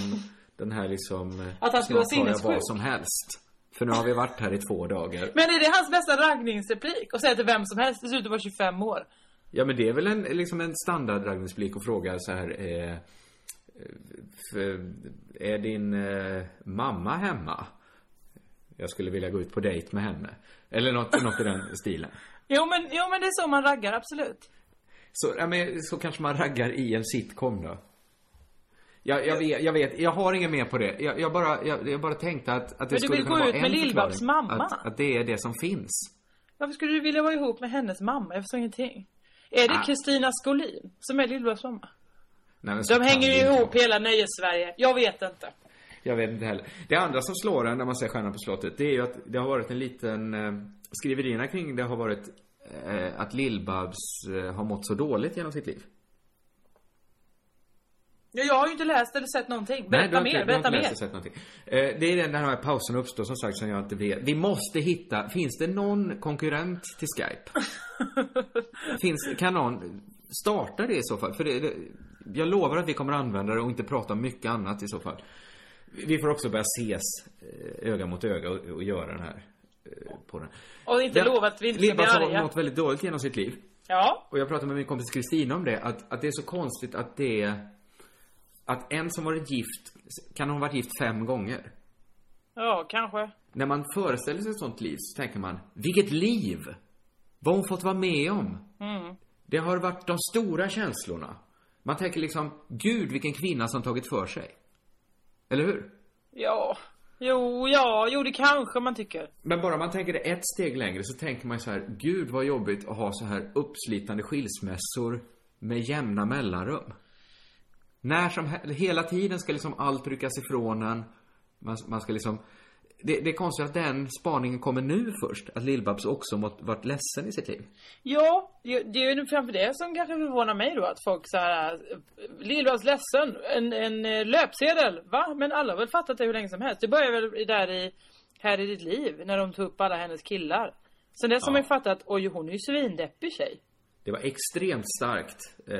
den här liksom... eh, Att han skulle vara sinnessjuk. vad som helst. För nu har vi varit här i två dagar. Men är det hans bästa raggningsreplik? Och säga till vem som helst, det ser ut att vara 25 år. Ja men det är väl en, liksom en standardraggningsblick att fråga så här eh, för, Är din eh, mamma hemma? Jag skulle vilja gå ut på dejt med henne. Eller något, något i den stilen. Jo men, jo men det är så man raggar, absolut. Så, ja, men, så kanske man raggar i en sitcom då. Jag, jag, vet, jag vet, jag har inget mer på det. Jag, jag, bara, jag, jag bara tänkte att, att det Men du skulle vill kunna gå vara ut en med förklaring. mamma? Att, att det är det som finns. Varför skulle du vilja vara ihop med hennes mamma? Jag förstår ingenting. Är det Ah. Kristina Skolin som är Lill-Babs mamma? Nej, De hänger ju ihop vara. hela nöjes-Sverige. Jag vet inte. Jag vet inte heller. Det andra som slår en när man säger Stjärnan på slottet, det är ju att det har varit en liten... Eh, skriverierna kring det har varit eh, att Lill-Babs eh, har mått så dåligt genom sitt liv. Ja, jag har ju inte läst eller sett någonting. du Berätta har mer, inte, du har berätta mer. och sett någonting. Eh, det är den där här pausen uppstår som sagt som jag inte vet. Vi måste hitta, finns det någon konkurrent till Skype? finns, kan någon starta det i så fall? För det, det, jag lovar att vi kommer använda det och inte prata om mycket annat i så fall. Vi får också börja ses eh, öga mot öga och, och göra den här eh, på den. Och inte lova att vi inte ska bli Lill-Babs har arga. mått väldigt dåligt genom sitt liv. Ja. Och jag pratade med min kompis Kristina om det, att, att det är så konstigt att det Att en som varit gift, kan ha varit gift fem gånger. Ja, kanske. När man föreställer sig ett sånt liv så tänker man, vilket liv! Vad hon fått vara med om? Mm. Det har varit de stora känslorna. Man tänker liksom, gud vilken kvinna som tagit för sig. Eller hur? Ja. Jo, ja, jo det kanske man tycker. Men bara man tänker det ett steg längre så tänker man så här, gud vad jobbigt att ha så här uppslitande skilsmässor med jämna mellanrum. När som he- hela tiden ska liksom allt ryckas ifrån en. Man, man ska liksom det, det är konstigt att den spaningen kommer nu först. Att Lill-Babs också mått, varit ledsen i sitt liv. Ja, det det är ju framför det som kanske förvånar mig då att folk så här Lill-Babs ledsen, en, en eh, löpsedel, va? Men alla har väl fattat det hur länge som helst. Det börjar väl där i Här i ditt liv, när de tog upp alla hennes killar. Sen dess har man ju fattat, oj hon är ju svindeppig tjej. Det var extremt starkt eh,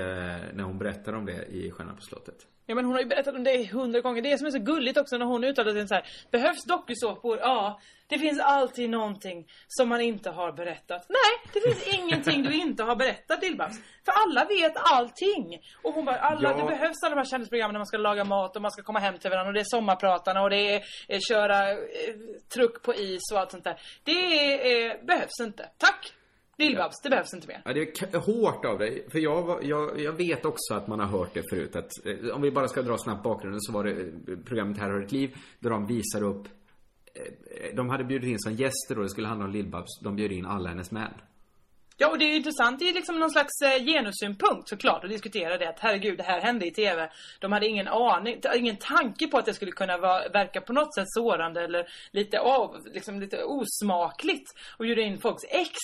när hon berättade om det i Stjärnan på slottet. Ja men hon har ju berättat om det hundra gånger. Det som är så gulligt också när hon uttalar sig så här. Behövs dokusåpor? Ja. Det finns alltid någonting som man inte har berättat. Nej, det finns ingenting du inte har berättat Lill-Babs. För alla vet allting. Och hon bara, alla, Ja. det behövs alla de här kändisprogrammen när man ska laga mat och man ska komma hem till varandra och det är sommarpratarna och det är eh, köra eh, truck på is och allt sånt där. Det är, eh, behövs inte. Tack! Lill-Babs, det behövs inte mer. Ja, det är hårt av dig. För jag, jag, jag vet också att man har hört det förut. Att, eh, om vi bara ska dra snabbt bakgrunden så var det eh, programmet Här har ett liv. Där de visar upp eh, de hade bjudit in som gäster då, det skulle handla om Lill-Babs. De bjöd in alla hennes män. Ja, och det är intressant. Det är liksom någon slags genussynpunkt såklart att diskutera det. Att herregud, det här hände i TV. De hade ingen aning, ingen tanke på att det skulle kunna vara, verka på något sätt sårande eller lite av, liksom lite osmakligt. Och bjuda in folks ex.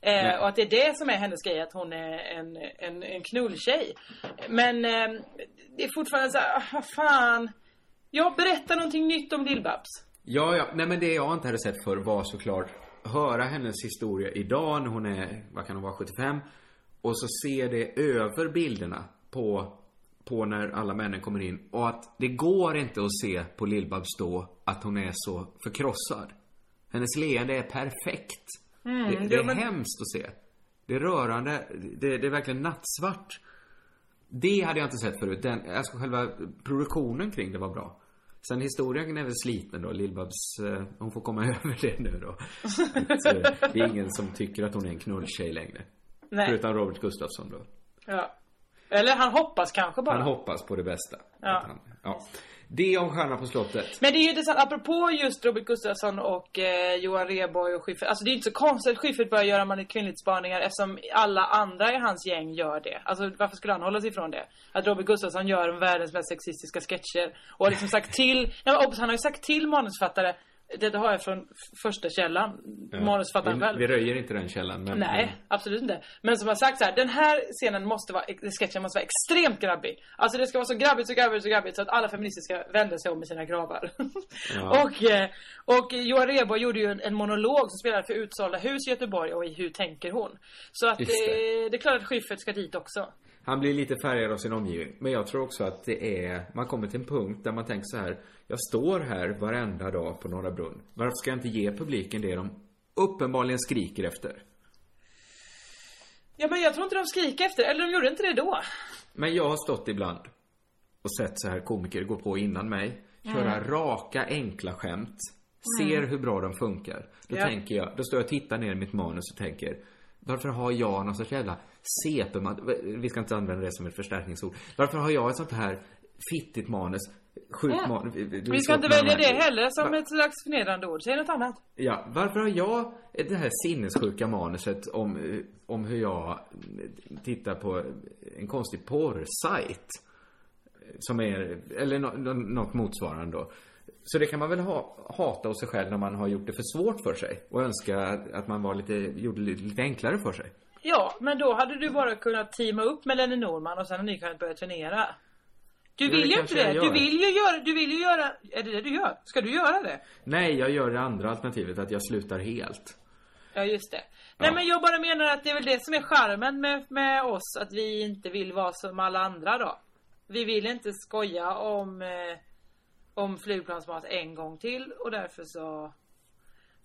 Eh, och att det är det som är hennes grej, att hon är en, en, en knulltjej. Men eh, det är fortfarande så här, ah, fan. Ja, berätta någonting nytt om Lill-Babs. Ja, ja. Nej men det jag inte hade sett för var såklart höra hennes historia idag när hon är, vad kan hon vara, 75. Och så se det över bilderna på, på när alla männen kommer in. Och att det går inte att se på Lill-Babs då att hon är så förkrossad. Hennes leende är perfekt. Mm, det, det är jo, men- hemskt att se. Det är rörande. Det, det är verkligen nattsvart. Det hade jag inte sett förut. Den, alltså själva produktionen kring det var bra. Sen historien är väl sliten då. Lill-Babs, eh, hon får komma över det nu då. Att, eh, det är ingen som tycker att hon är en knulltjej längre. Nej. Förutom Robert Gustafsson då. Ja. Eller han hoppas kanske bara. Han hoppas på det bästa. Ja. Ja. Det om Stjärnan på slottet. Men det är ju intressant, apropå just Robert Gustafsson och eh, Johan Rheborg och Schyffert. Alltså det är inte så konstigt att Schyffert börjar göra man kvinnligt spaningar eftersom alla andra i hans gäng gör det. Alltså varför skulle han hålla sig ifrån det? Att Robert Gustafsson gör världens mest sexistiska sketcher. Och har liksom sagt till, ja, men han har ju sagt till manusförfattare, det har jag från första källan, manusförfattaren vi, själv. vi röjer inte den källan. Men, Nej, absolut inte. Men som har sagt så här, den här scenen måste vara, sketchen måste vara extremt grabbig. Alltså det ska vara så grabbigt, så grabbigt, så grabbigt så att alla feministiska vänder sig om i sina gravar. Ja. och, eh, och Johan Rheborg gjorde ju en, en monolog som spelade för utsålda hus i Göteborg och i Hur tänker hon? Så att det. det. det är klart att Schyffert ska dit också. Han blir lite färgad av sin omgivning. Men jag tror också att det är, man kommer till en punkt där man tänker så här. Jag står här varenda dag på Norra Brunn. Varför ska jag inte ge publiken det de uppenbarligen skriker efter? Ja men jag tror inte de skriker efter, eller de gjorde inte det då. Men jag har stått ibland och sett så här komiker gå på innan mig. Köra Mm. raka, enkla skämt. Ser Mm. hur bra de funkar. Då Ja. tänker jag, då står jag och tittar ner i mitt manus och tänker varför har jag någon sorts jävla CP Vi ska inte använda det som ett förstärkningsord. Varför har jag ett sånt här fittigt manus? Sjukt Ja. manus. Vi ska inte välja det heller som Va- ett slags förnedrande ord. Säg något annat. Ja, varför har jag det här sinnessjuka manuset om, eh, om hur jag eh, tittar på en konstig porrsajt? Som är, eller nå- nå- något motsvarande då. Så det kan man väl ha, hata hos sig själv när man har gjort det för svårt för sig. Och önska att man var lite, gjorde det lite enklare för sig. Ja, men då hade du bara kunnat teama upp med Lenny Norman och sen hade ni kunnat börja turnera. Du vill det ju inte det. Du vill ju göra, du vill ju göra, är det det du gör? Ska du göra det? Nej, jag gör det andra alternativet, att jag slutar helt. Ja, just det. Nej, men jag bara menar att det är väl det som är charmen med, med oss, att vi inte vill vara som alla andra då. Vi vill inte skoja om, eh, om flygplansmat en gång till och därför så...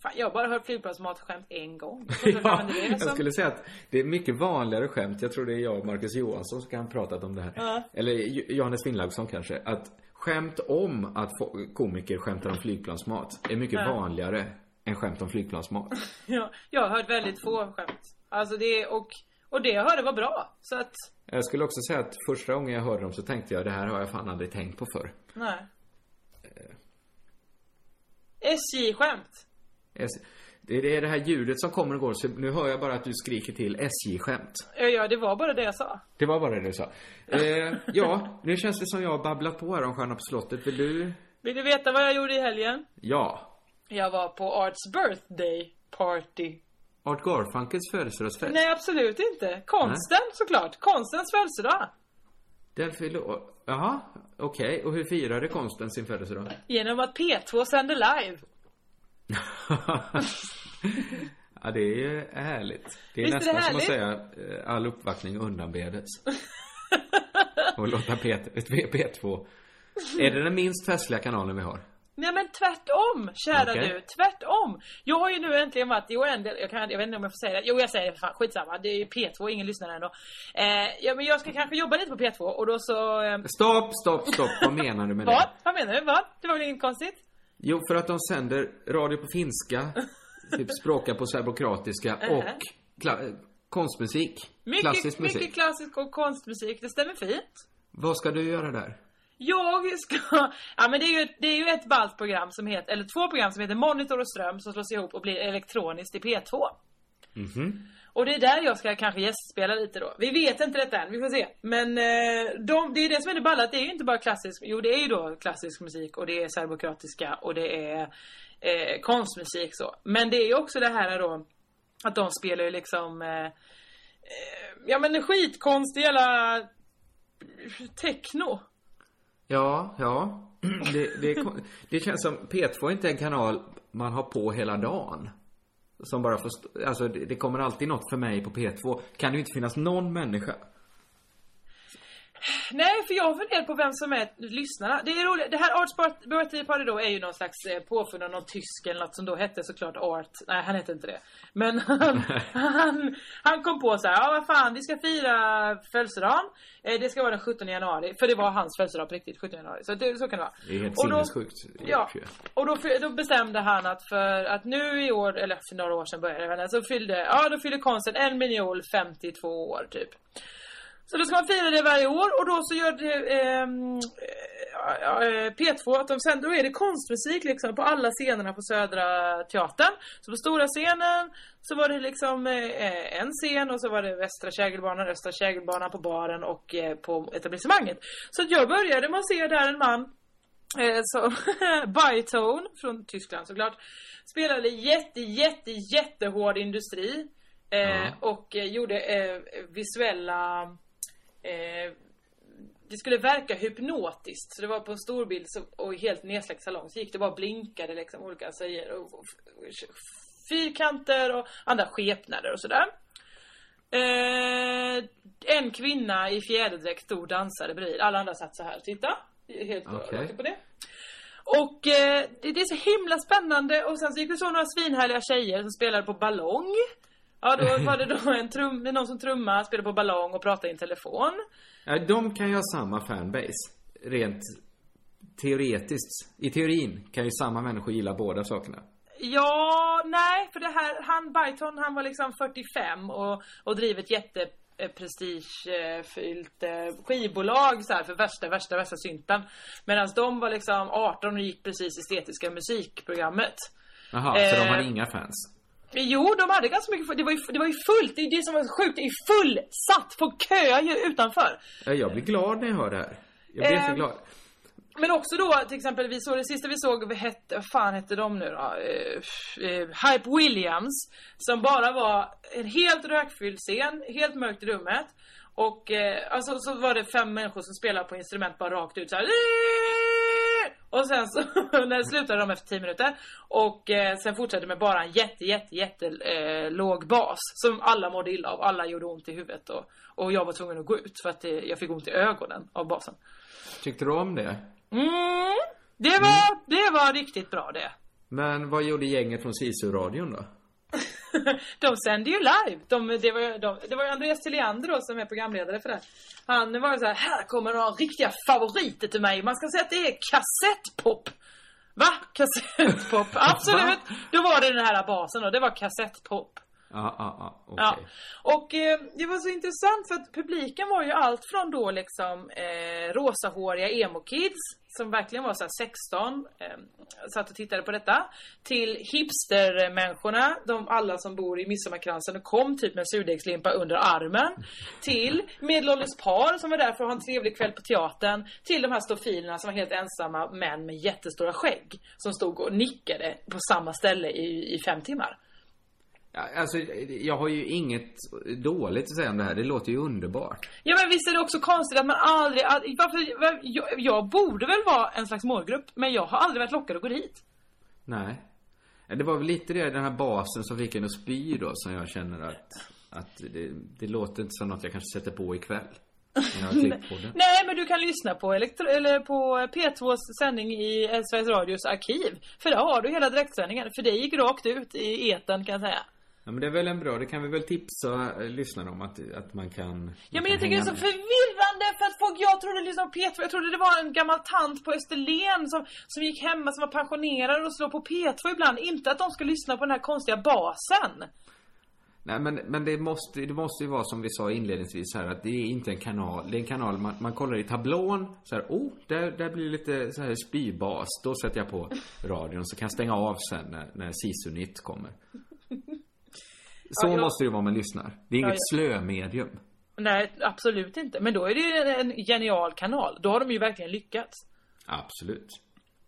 Fan, jag har bara hört flygplansmat-skämt en gång. Jag Ja, det jag som- skulle säga att det är mycket vanligare skämt. Jag tror det är jag och Marcus Johansson som kan ha pratat om det här. Ja. Eller Jo- Johannes Finnlaugsson kanske. Att skämt om att komiker skämtar om flygplansmat är mycket Ja. vanligare än skämt om flygplansmat. Ja, jag har hört väldigt få skämt. Alltså det, och, och det jag hörde var bra. Så att, Jag skulle också säga att första gången jag hörde dem så tänkte jag det här har jag fan aldrig tänkt på förr. nej. SJ-skämt. Det är det här ljudet som kommer och går så nu hör jag bara att du skriker till SJ-skämt. Ja, ja, det var bara det jag sa. Det var bara det du sa. Eh, ja, nu känns det som jag har babblat på här om Stjärnan på slottet. Vill du? Vill du veta vad jag gjorde i helgen? Ja. Jag var på Arts birthday party. Art Garfunkels födelsedagsfest? Nej, absolut inte. Konsten såklart. Konstens födelsedag. Den fyller år. Jaha, okej. Och hur firade konsten sin födelsedag? Genom att P2 sänder live. ja, det är ju härligt. Det är Visst är nästan som att säga eh, all uppvaktning undanbedes. Och låta P, P2. Är det den minst festliga kanalen vi har? Nej men tvärtom, kära Okej. du. Tvärtom. Jag har ju nu äntligen varit i oändligt, jag, kan, jag vet inte om jag får säga det. Jo jag säger det fan, skitsamma. Det är ju P2, ingen lyssnar ändå. Eh, ja men jag ska kanske jobba lite på P2 och då så... Eh, Stopp, stopp, stopp. Vad menar du med vad? det? Vad menar du? Vad? Det var väl inget konstigt? Jo, för att de sänder radio på finska, typ språka på serbokratiska Mhm. och konstmusik. klassisk Mycket, musik. mycket klassisk och konstmusik, det stämmer fint. Vad ska du göra där? Jag ska... Ja men det är ju, det är ju ett ballt program som heter, eller två program som heter Monitor och Ström som slås ihop och blir elektroniskt i P2. Mhm. Och det är där jag ska kanske gästspela lite då. Vi vet inte detta än, vi får se. Men eh, de, det är det som är det balla, det är ju inte bara klassisk, jo det är ju då klassisk musik och det är serbokratiska och det är eh, konstmusik så. Men det är ju också det här då, att de spelar ju liksom, eh, eh, ja men skitkonst, hela techno. Ja, ja. Det, det, är det känns som P2 är inte en kanal man har på hela dagen. Som bara får, alltså det, det kommer alltid något för mig på P2. Kan det ju inte finnas någon människa? Nej, för jag har funderat på vem som är lyssnarna. Det är roligt. Det här Part- Birthday Party då är ju någon slags eh, påfund av någon tysk eller något som då hette såklart Art. Nej, han hette inte det. Men han, han, han kom på så här, ja vad fan, vi ska fira födelsedagen. Eh, det ska vara den 17 januari. För det var hans födelsedag på riktigt, 17 januari. Så det, så kan det vara. Det är helt Och då- sinnessjukt. Ja, och då, då bestämde han att för att nu i år, eller för några år sedan började det så fyllde, ja då fyllde konsten en miljon 52 år typ. Så då ska man fira det varje år och då så gör det ehm, eh, eh, P2 att de sen, då är det konstmusik liksom på alla scenerna på Södra Teatern. Så på stora scenen så var det liksom eh, en scen och så var det Västra Kägelbanan, Östra Kägelbanan på baren och eh, på etablissemanget. Så jag började med att se där en man Eh, så Bytone från Tyskland såklart spelade jätte jätte jättehård industri eh, Ja. och eh, gjorde eh, visuella eh, det skulle verka hypnotiskt så det var på en storbild så, och helt nedsläckt salong så gick det bara och blinkade liksom olika säger och, och, fyrkanter och andra skepnader och sådär. Eh, en kvinna i fjäderdräkt stod och dansade bredvid. Alla andra satt så här. Titta. Helt raka på det. Och eh, det, det är så himla spännande. Och sen så gick det så några svinhärliga tjejer som spelade på ballong. Ja, då var det då en trum, någon som trummade, spelade på ballong och pratade i en telefon. Ja, de kan ju ha samma fanbase. Rent teoretiskt. I teorin kan ju samma människor gilla båda sakerna. Ja, nej, för det här, han Byton, han var liksom 45 och, och driver ett jätte eh, prestigefyllt eh, skivbolag så här, för värsta, värsta, värsta synten. Medan de var liksom 18 och gick precis estetiska musikprogrammet. Jaha, så de Eh, har inga fans? Jo, de hade ganska mycket, det var ju, det var ju fullt, det är det som var så sjukt, det är fullsatt, folk köar ju utanför. Ja, jag blir glad när jag hör det här. Jag blir Ehm, jätteglad. Men också då till exempel, vi såg det sista vi såg, vad hette, vad fan hette de nu då? Eh, eh, Hype Williams. Som bara var en helt rökfylld scen, helt mörkt i rummet. Och eh, alltså, så var det fem människor som spelade på instrument bara rakt ut så här. Och sen så när slutade de efter 10 minuter. Och eh, sen fortsatte med bara en jätte, jätte, jätte eh, låg bas. Som alla mådde illa av. Alla gjorde ont i huvudet. Och, och jag var tvungen att gå ut för att det, jag fick ont i ögonen av basen. Tyckte du om det? Mm, det var, det var riktigt bra det. Men vad gjorde gänget från Sisu-radion då? De sänder ju live. De, det, var, de, det var Andreas Tilliander som är programledare för det. Han var ju så här, här kommer några riktiga favoriter till mig. Man ska säga att det är kassettpop. Va? Kassettpop? Absolut. Då var det den här basen då. Det var kassettpop. Ja, ja, ja, okej. Ja. Och eh, det var så intressant för att publiken var ju allt från då liksom eh, rosahåriga emo-kids som verkligen var så här 16, eh, satt och tittade på detta. Till hipstermänniskorna, de alla som bor i Midsommarkransen och kom typ med surdegslimpa under armen. Till medelålders par som var där för att ha en trevlig kväll på teatern. Till de här stofilerna som var helt ensamma män med jättestora skägg. Som stod och nickade på samma ställe i, i fem timmar. Alltså, jag har ju inget dåligt att säga om det här. Det låter ju underbart. Ja men visst är det också konstigt att man aldrig, aldrig varför, var, jag, jag borde väl vara en slags målgrupp, men jag har aldrig varit lockad att gå dit. Nej. Det var väl lite det, den här basen som fick en att spy då, som jag känner att, att det, det låter inte som något jag kanske sätter på ikväll. Nej men du kan lyssna på, elektro, eller på P2s sändning i Sveriges Radios arkiv. För där har du hela direktsändningen, för det gick rakt ut i etern kan jag säga. Ja, men det är väl en bra, det kan vi väl tipsa eh, lyssnarna om att, att man kan Ja men jag tycker det är så förvirrande för att folk, jag trodde på P2, jag trodde det var en gammal tant på Österlen som, som gick hemma som var pensionerad och slog på P2 ibland. Inte att de ska lyssna på den här konstiga basen. Nej men, men det måste, det måste ju vara som vi sa inledningsvis här att det är inte en kanal. Det är en kanal man, man kollar i tablån så här, oh, där, där blir det lite så här spybas. Då sätter jag på radion så kan jag stänga av sen när, när Sisu-nytt kommer. Så Ja, jag- måste det vara man lyssnar. Det är Ja, inget jag- slömedium. Nej, absolut inte. Men då är det ju en genial kanal. Då har de ju verkligen lyckats. Absolut.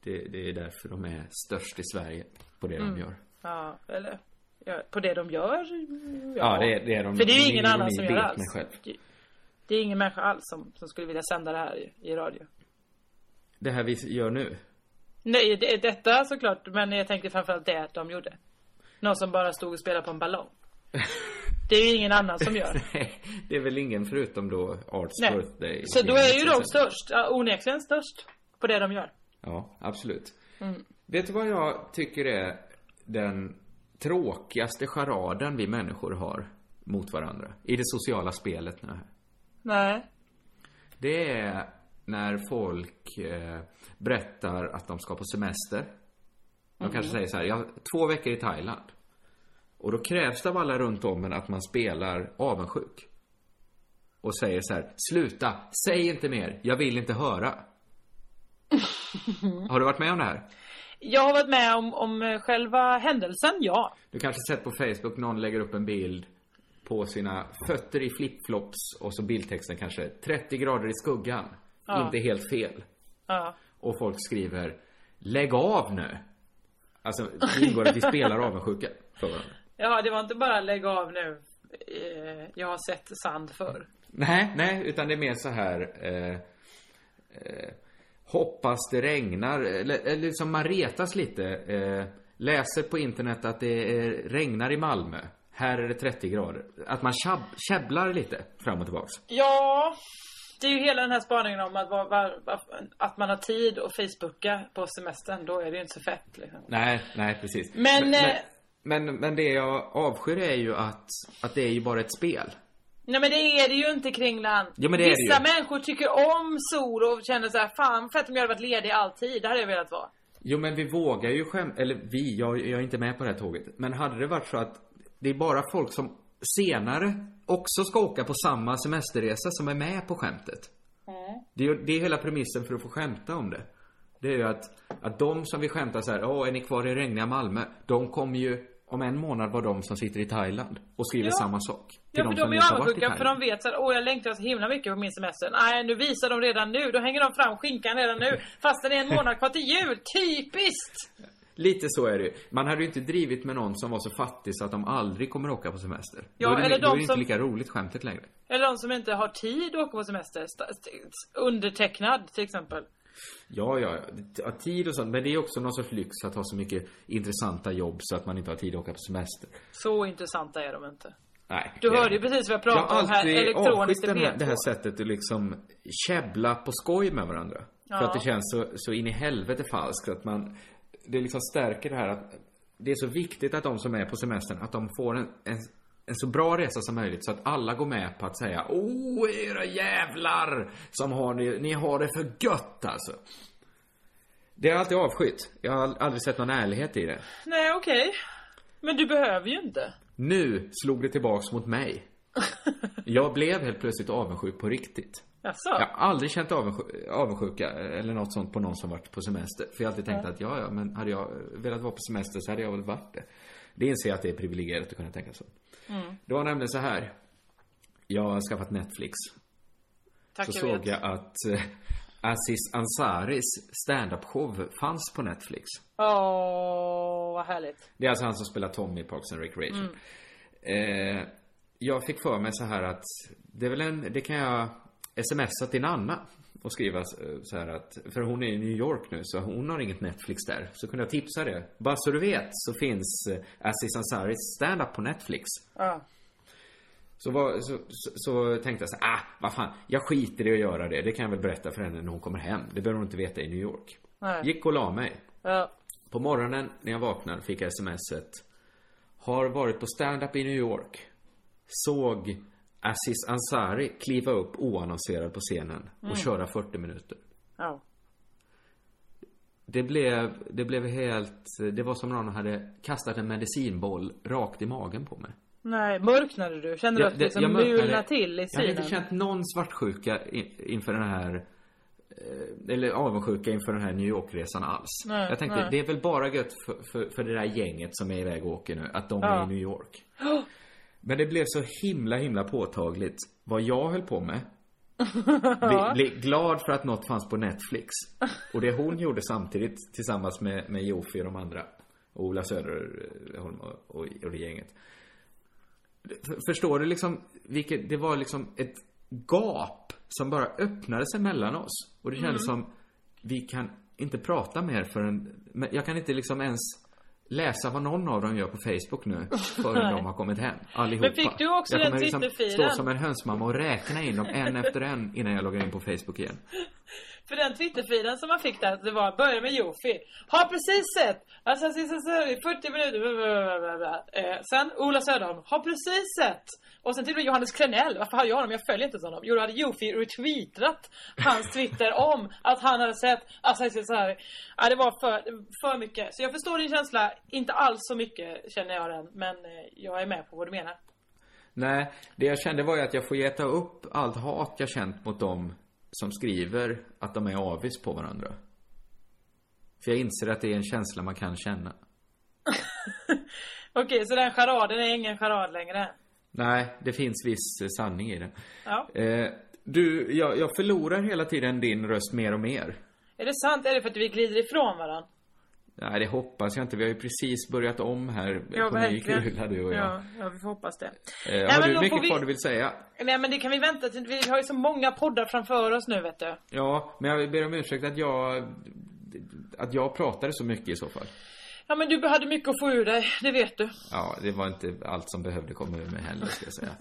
Det, det är därför de är störst i Sverige på det Mm. de gör. Ja, eller ja, på det de gör. Ja, det är- det är de- För det är ju ingen annan som gör alls. Det- är ingen människa alls som, som skulle vilja sända det här i, i radio. Det här vi gör nu. Nej, det detta såklart. Men jag tänkte framförallt det de gjorde. Någon som bara stod och spelade på en ballong. Det är ju ingen annan som gör. Nej, det är väl ingen förutom då Arts Nej. birthday. Så då är ju de störst. Onekligen störst. På det de gör. Ja, absolut. Mm. Vet du vad jag tycker är den tråkigaste charaden vi människor har mot varandra? I det sociala spelet nu. Nej. Det är när folk eh, berättar att de ska på semester. De Mm. kanske säger så här, jag två veckor i Thailand. Och då krävs det av alla runt om en att man spelar avundsjuk. Och säger så här, sluta, säg inte mer, jag vill inte höra. Har du varit med om det här? Jag har varit med om, om eh, själva händelsen, ja. Du kanske sett på Facebook någon lägger upp en bild på sina fötter i flipflops och så bildtexten kanske 30 grader i skuggan. Ja. Inte helt fel. Ja. Och folk skriver Lägg av nu! Alltså, det ingår att vi spelar avundsjuka för varandra. Ja, det var inte bara lägg av nu. Eh, Jag har sett sand förr. Nej, nej, utan det är mer så här eh, eh, Hoppas det regnar, eller, eller liksom man retas lite eh, Läser på internet att det är, regnar i Malmö Här är det 30 grader Att man käbblar lite fram och tillbaks Ja, det är ju hela den här spaningen om att, var, var, var, att man har tid att Facebooka på semestern. Då är det ju inte så fett liksom. Nej, nej precis Men, men, eh, men, men det jag avskyr är ju att, att det är ju bara ett spel Nej men det är det ju inte Kringland. Ja, men det är det Vissa ju. människor tycker om sol och känner så här, fan fett om jag hade varit ledig alltid. Det hade jag velat vara. Jo men vi vågar ju skämt, eller vi, jag, jag är inte med på det här tåget. Men hade det varit så att det är bara folk som senare också ska åka på samma semesterresa som är med på skämtet. Det är, det är hela premissen för att få skämta om det. Det är ju att, att de som vill skämta så här, åh är ni kvar i regniga Malmö? De kommer ju om en månad vara de som sitter i Thailand och skriver Ja. samma sak. Till Ja för de de är avundsjuka för de vet såhär, åh jag längtar så himla mycket på min semester. Nej nu visar de redan nu, då hänger de fram skinkan redan nu. Fast det är en månad kvar till jul. Typiskt! Lite så är det. Man hade ju inte drivit med någon som var så fattig så att de aldrig kommer åka på semester. Ja, då är det, eller då är de det inte som- lika roligt skämtet längre. Eller de som inte har tid att åka på semester. Undertecknad till exempel. Ja, ja, ja, tid och sånt. Men det är också någon sorts lyx att ha så mycket intressanta jobb så att man inte har tid att åka på semester. Så intressanta är de inte. Nej. Du hörde ju precis vad jag Jag pratade har om här. i den här, P2. det här sättet att liksom käbbla på skoj med varandra. Ja. För att det känns så, så in i helvete falskt att man... Det liksom stärker det här att det är så viktigt att de som är på semestern, att de får en, en, en så bra resa som möjligt så att alla går med på att säga Åh, era jävlar! Som har ni, ni har det för gött alltså. Det har jag alltid avskytt. Jag har aldrig sett någon ärlighet i det. Nej okej. Men du behöver ju inte. Nu slog det tillbaks mot mig. Jag blev helt plötsligt avundsjuk på riktigt. Jaså? Jag har aldrig känt avundsjuk, avundsjuka eller något sånt på någon som varit på semester. För jag har alltid tänkt Ja. att ja, ja, men hade jag velat vara på semester så hade jag väl varit det. Det inser jag att det är privilegierat att kunna tänka så. Mm. Det var nämligen så här. Jag har skaffat Netflix. Tack, så jag såg vet. jag att eh, Aziz Ansaris stand-up show fanns på Netflix. Åh, vad härligt. Det är alltså han som spelar Tommy i Parks and Recreation. Eh, jag fick för mig så här att det är väl en, det kan jag smsa till Nanna och skriva eh, så här att, för hon är i New York nu så hon har inget Netflix där. Så kunde jag tipsa det. Bara så du vet så finns eh, Aziz Ansaris stand-up på Netflix. Ja. Så, var, så, så, så tänkte jag så här, ah, vad fan, jag skiter i att göra det. Det kan jag väl berätta för henne när hon kommer hem. Det behöver hon inte veta i New York. Nej. Gick och la mig. Ja. På morgonen när jag vaknade fick jag smset. Har varit på stand-up i New York. Såg Aziz Ansari kliva upp oannonserad på scenen och Mm. köra 40 minuter. Ja. Det blev, det blev helt, det var som någon hade kastat en medicinboll rakt i magen på mig. Nej, mörknade du? Kände du Jag- att det- liksom mulnade till i Jag hade synen? inte känt någon svartsjuka in, inför den här eh, eller avundsjuka inför den här New York-resan alls. Nej, jag tänkte, nej. det är väl bara gött för, för, för det där gänget som är iväg och åker nu, att de Ja. är i New York. Men det blev så himla, himla påtagligt vad jag höll på med. Bli, bli glad för att något fanns på Netflix. Och det hon gjorde samtidigt tillsammans med, med Jofi och de andra. Och Ola Söderholm och, och, och det gänget. Förstår du liksom vilket, det var liksom ett gap som bara öppnade sig mellan oss. Och det kändes Mm. som, vi kan inte prata mer förrän, men jag kan inte liksom ens läsa vad någon av dem gör på Facebook nu förrän de har kommit hem. Allihopa. Men fick du också jag den kommer liksom Twitterfilen? stå som en hönsmamma och räkna in dem en efter en innan jag loggar in på Facebook igen. För den Twitterfilen som man fick där, det var börja med Jofi. Har precis sett! Alltså, så, 40 minuter. Eh, sen Ola Söderholm. Har precis sett! Och sen till och med Johannes Klenell. Varför har jag honom? Jag följer inte honom. Jo, då hade Jofi retweetat hans Twitter om att han hade sett. Alltså, så här. Ja, det var för, för mycket. Så jag förstår din känsla. Inte alls så mycket känner jag den. Men eh, jag är med på vad du menar. Nej, det jag kände var ju att jag får äta upp allt hat jag känt mot dem som skriver att de är avis på varandra. För jag inser att det är en känsla man kan känna. Okej, så den charaden är ingen charad längre? Nej, det finns viss eh, sanning i det. Ja. Eh, du, jag, jag förlorar hela tiden din röst mer och mer. Är det sant? Är det för att vi glider ifrån varandra? Nej, det hoppas jag inte. Vi har ju precis börjat om här Ja, på ny kula, du och jag. Ja, ja, vi får hoppas det. Eh, Nej, har du mycket vi- kvar du vill säga? Nej men det kan vi vänta till. Vi har ju så många poddar framför oss nu vet du. Ja, men jag ber om ursäkt att jag... Att jag pratade så mycket i så fall. Ja men du hade mycket att få ur dig, det vet du. Ja, det var inte allt som behövde komma ur mig heller, ska jag säga.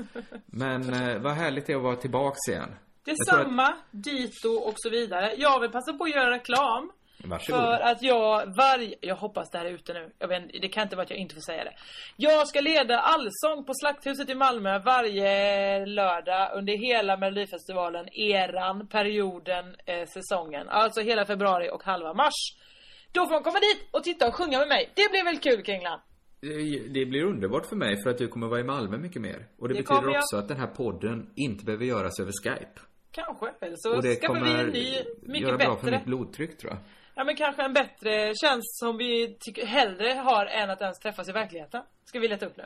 Men eh, vad härligt det är att vara tillbaks igen. Tror att- Detsamma, dito och så vidare. Jag vill passa på att göra reklam. Varsågod. För att jag varje... Jag hoppas det här är ute nu. Jag vet, det kan inte vara att jag inte får säga det. Jag ska leda allsång på Slakthuset i Malmö varje lördag under hela Melodifestivalen, eran, perioden, eh, säsongen. Alltså hela februari och halva mars. Då får man komma dit och titta och sjunga med mig. Det blir väl kul Kringlan? Det- Det blir underbart för mig för att du kommer vara i Malmö mycket mer. Och det, Det betyder kommer också att den här podden inte behöver göras över Skype. Kanske. Eller så och det skaffar kommer vi en ny, mycket göra bra för bättre. mitt blodtryck tror jag. Ja men kanske en bättre tjänst som vi tycker hellre har än att ens träffas i verkligheten. Ska vi leta upp nu?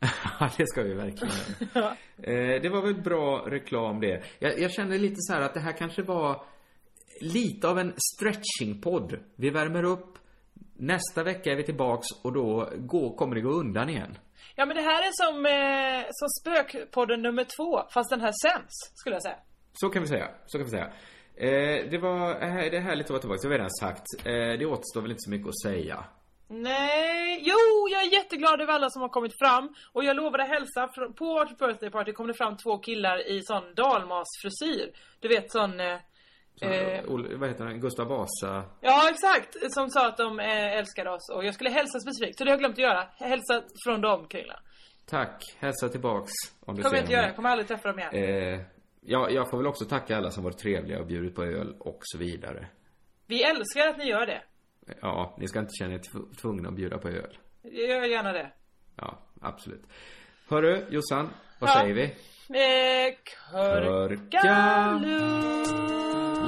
Ja, det ska vi verkligen göra. eh, det var väl bra reklam det. Jag, jag kände lite så här att det här kanske var lite av en stretching-podd. Vi värmer upp. Nästa vecka är vi tillbaks och då går, kommer det gå undan igen. Ja men det här är som, eh, som spökpodden nummer två, fast den här sänds, skulle jag säga. Så kan vi säga. Så kan vi säga. Eh, det var, eh, det är härligt att vara tillbaka. Det har vi redan sagt. Eh, det återstår väl inte så mycket att säga. Nej, jo jag är jätteglad över alla som har kommit fram. Och jag lovade hälsa, på vårt birthday party kom det fram två killar i sån dalmasfrisyr. Du vet sån... Eh, Så, eh, Ol- vad heter han? Gustav Vasa. Ja exakt, som sa att de eh, älskade oss och jag skulle hälsa specifikt, så det har jag glömt att göra. Hälsa från dem Kringlan. Tack. Hälsa tillbaks om du Kommer jag ser inte göra, jag kommer aldrig träffa dem igen. Eh, ja, jag får väl också tacka alla som varit trevliga och bjudit på öl och så vidare. Vi älskar att ni gör det. Ja, ni ska inte känna er tv- tvungna att bjuda på öl. Jag gör gärna det. Ja, absolut. Hörru, Jossan. Vad Ja. säger vi? Eh, körka Körka. lugnt.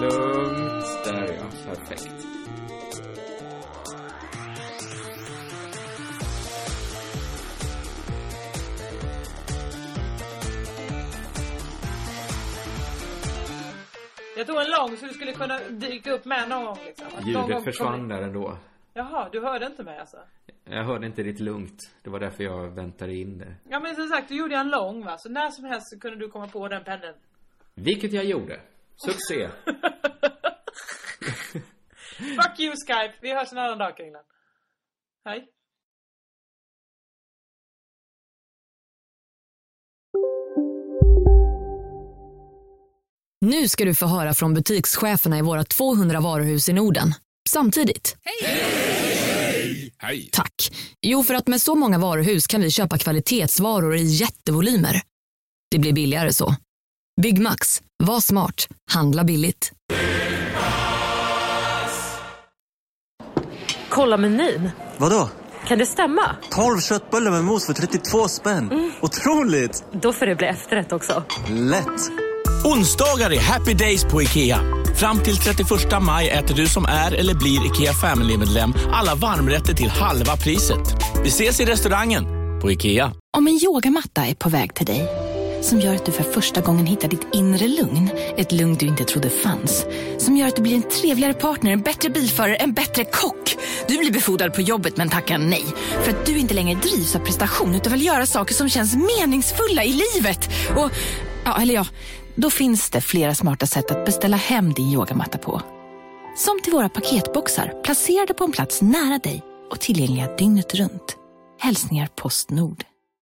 Lugnt. Där ja, perfekt. Jag tog en lång så du skulle kunna dyka upp med någon gång liksom. Att någon gång Ljudet försvann där ändå. Jaha, du hörde inte mig alltså? Jag hörde inte ditt lugnt. Det var därför jag väntade in det. Ja men som sagt, du gjorde en lång va? Så när som helst så kunde du komma på den pendeln. Vilket jag gjorde. Succé. Fuck you Skype, vi hörs en annan dag Kringlan. Hej. Nu ska du få höra från butikscheferna i våra 200 varuhus i Norden. Samtidigt. Hej! Tack. Jo, för att med så många varuhus kan vi köpa kvalitetsvaror i jättevolymer. Det blir billigare så. Byggmax. Var smart. Handla billigt. Kolla menyn. Vadå? Kan det stämma? 12 köttbullar med mos för 32 spänn. Otroligt! Då får det bli efterrätt också. Lätt! Onsdagar är happy days på IKEA. Fram till 31 maj äter du som är eller blir IKEA Family-medlem alla varmrätter till halva priset. Vi ses i restaurangen på IKEA. Om en yogamatta är på väg till dig, som gör att du för första gången hittar ditt inre lugn, ett lugn du inte trodde fanns, som gör att du blir en trevligare partner, en bättre bilförare, en bättre kock. Du blir befordrad på jobbet men tackar nej, för att du inte längre drivs av prestation utan vill göra saker som känns meningsfulla i livet. Och, ja, eller ja, då finns det flera smarta sätt att beställa hem din yogamatta på. Som till våra paketboxar placerade på en plats nära dig och tillgängliga dygnet runt. Hälsningar Postnord.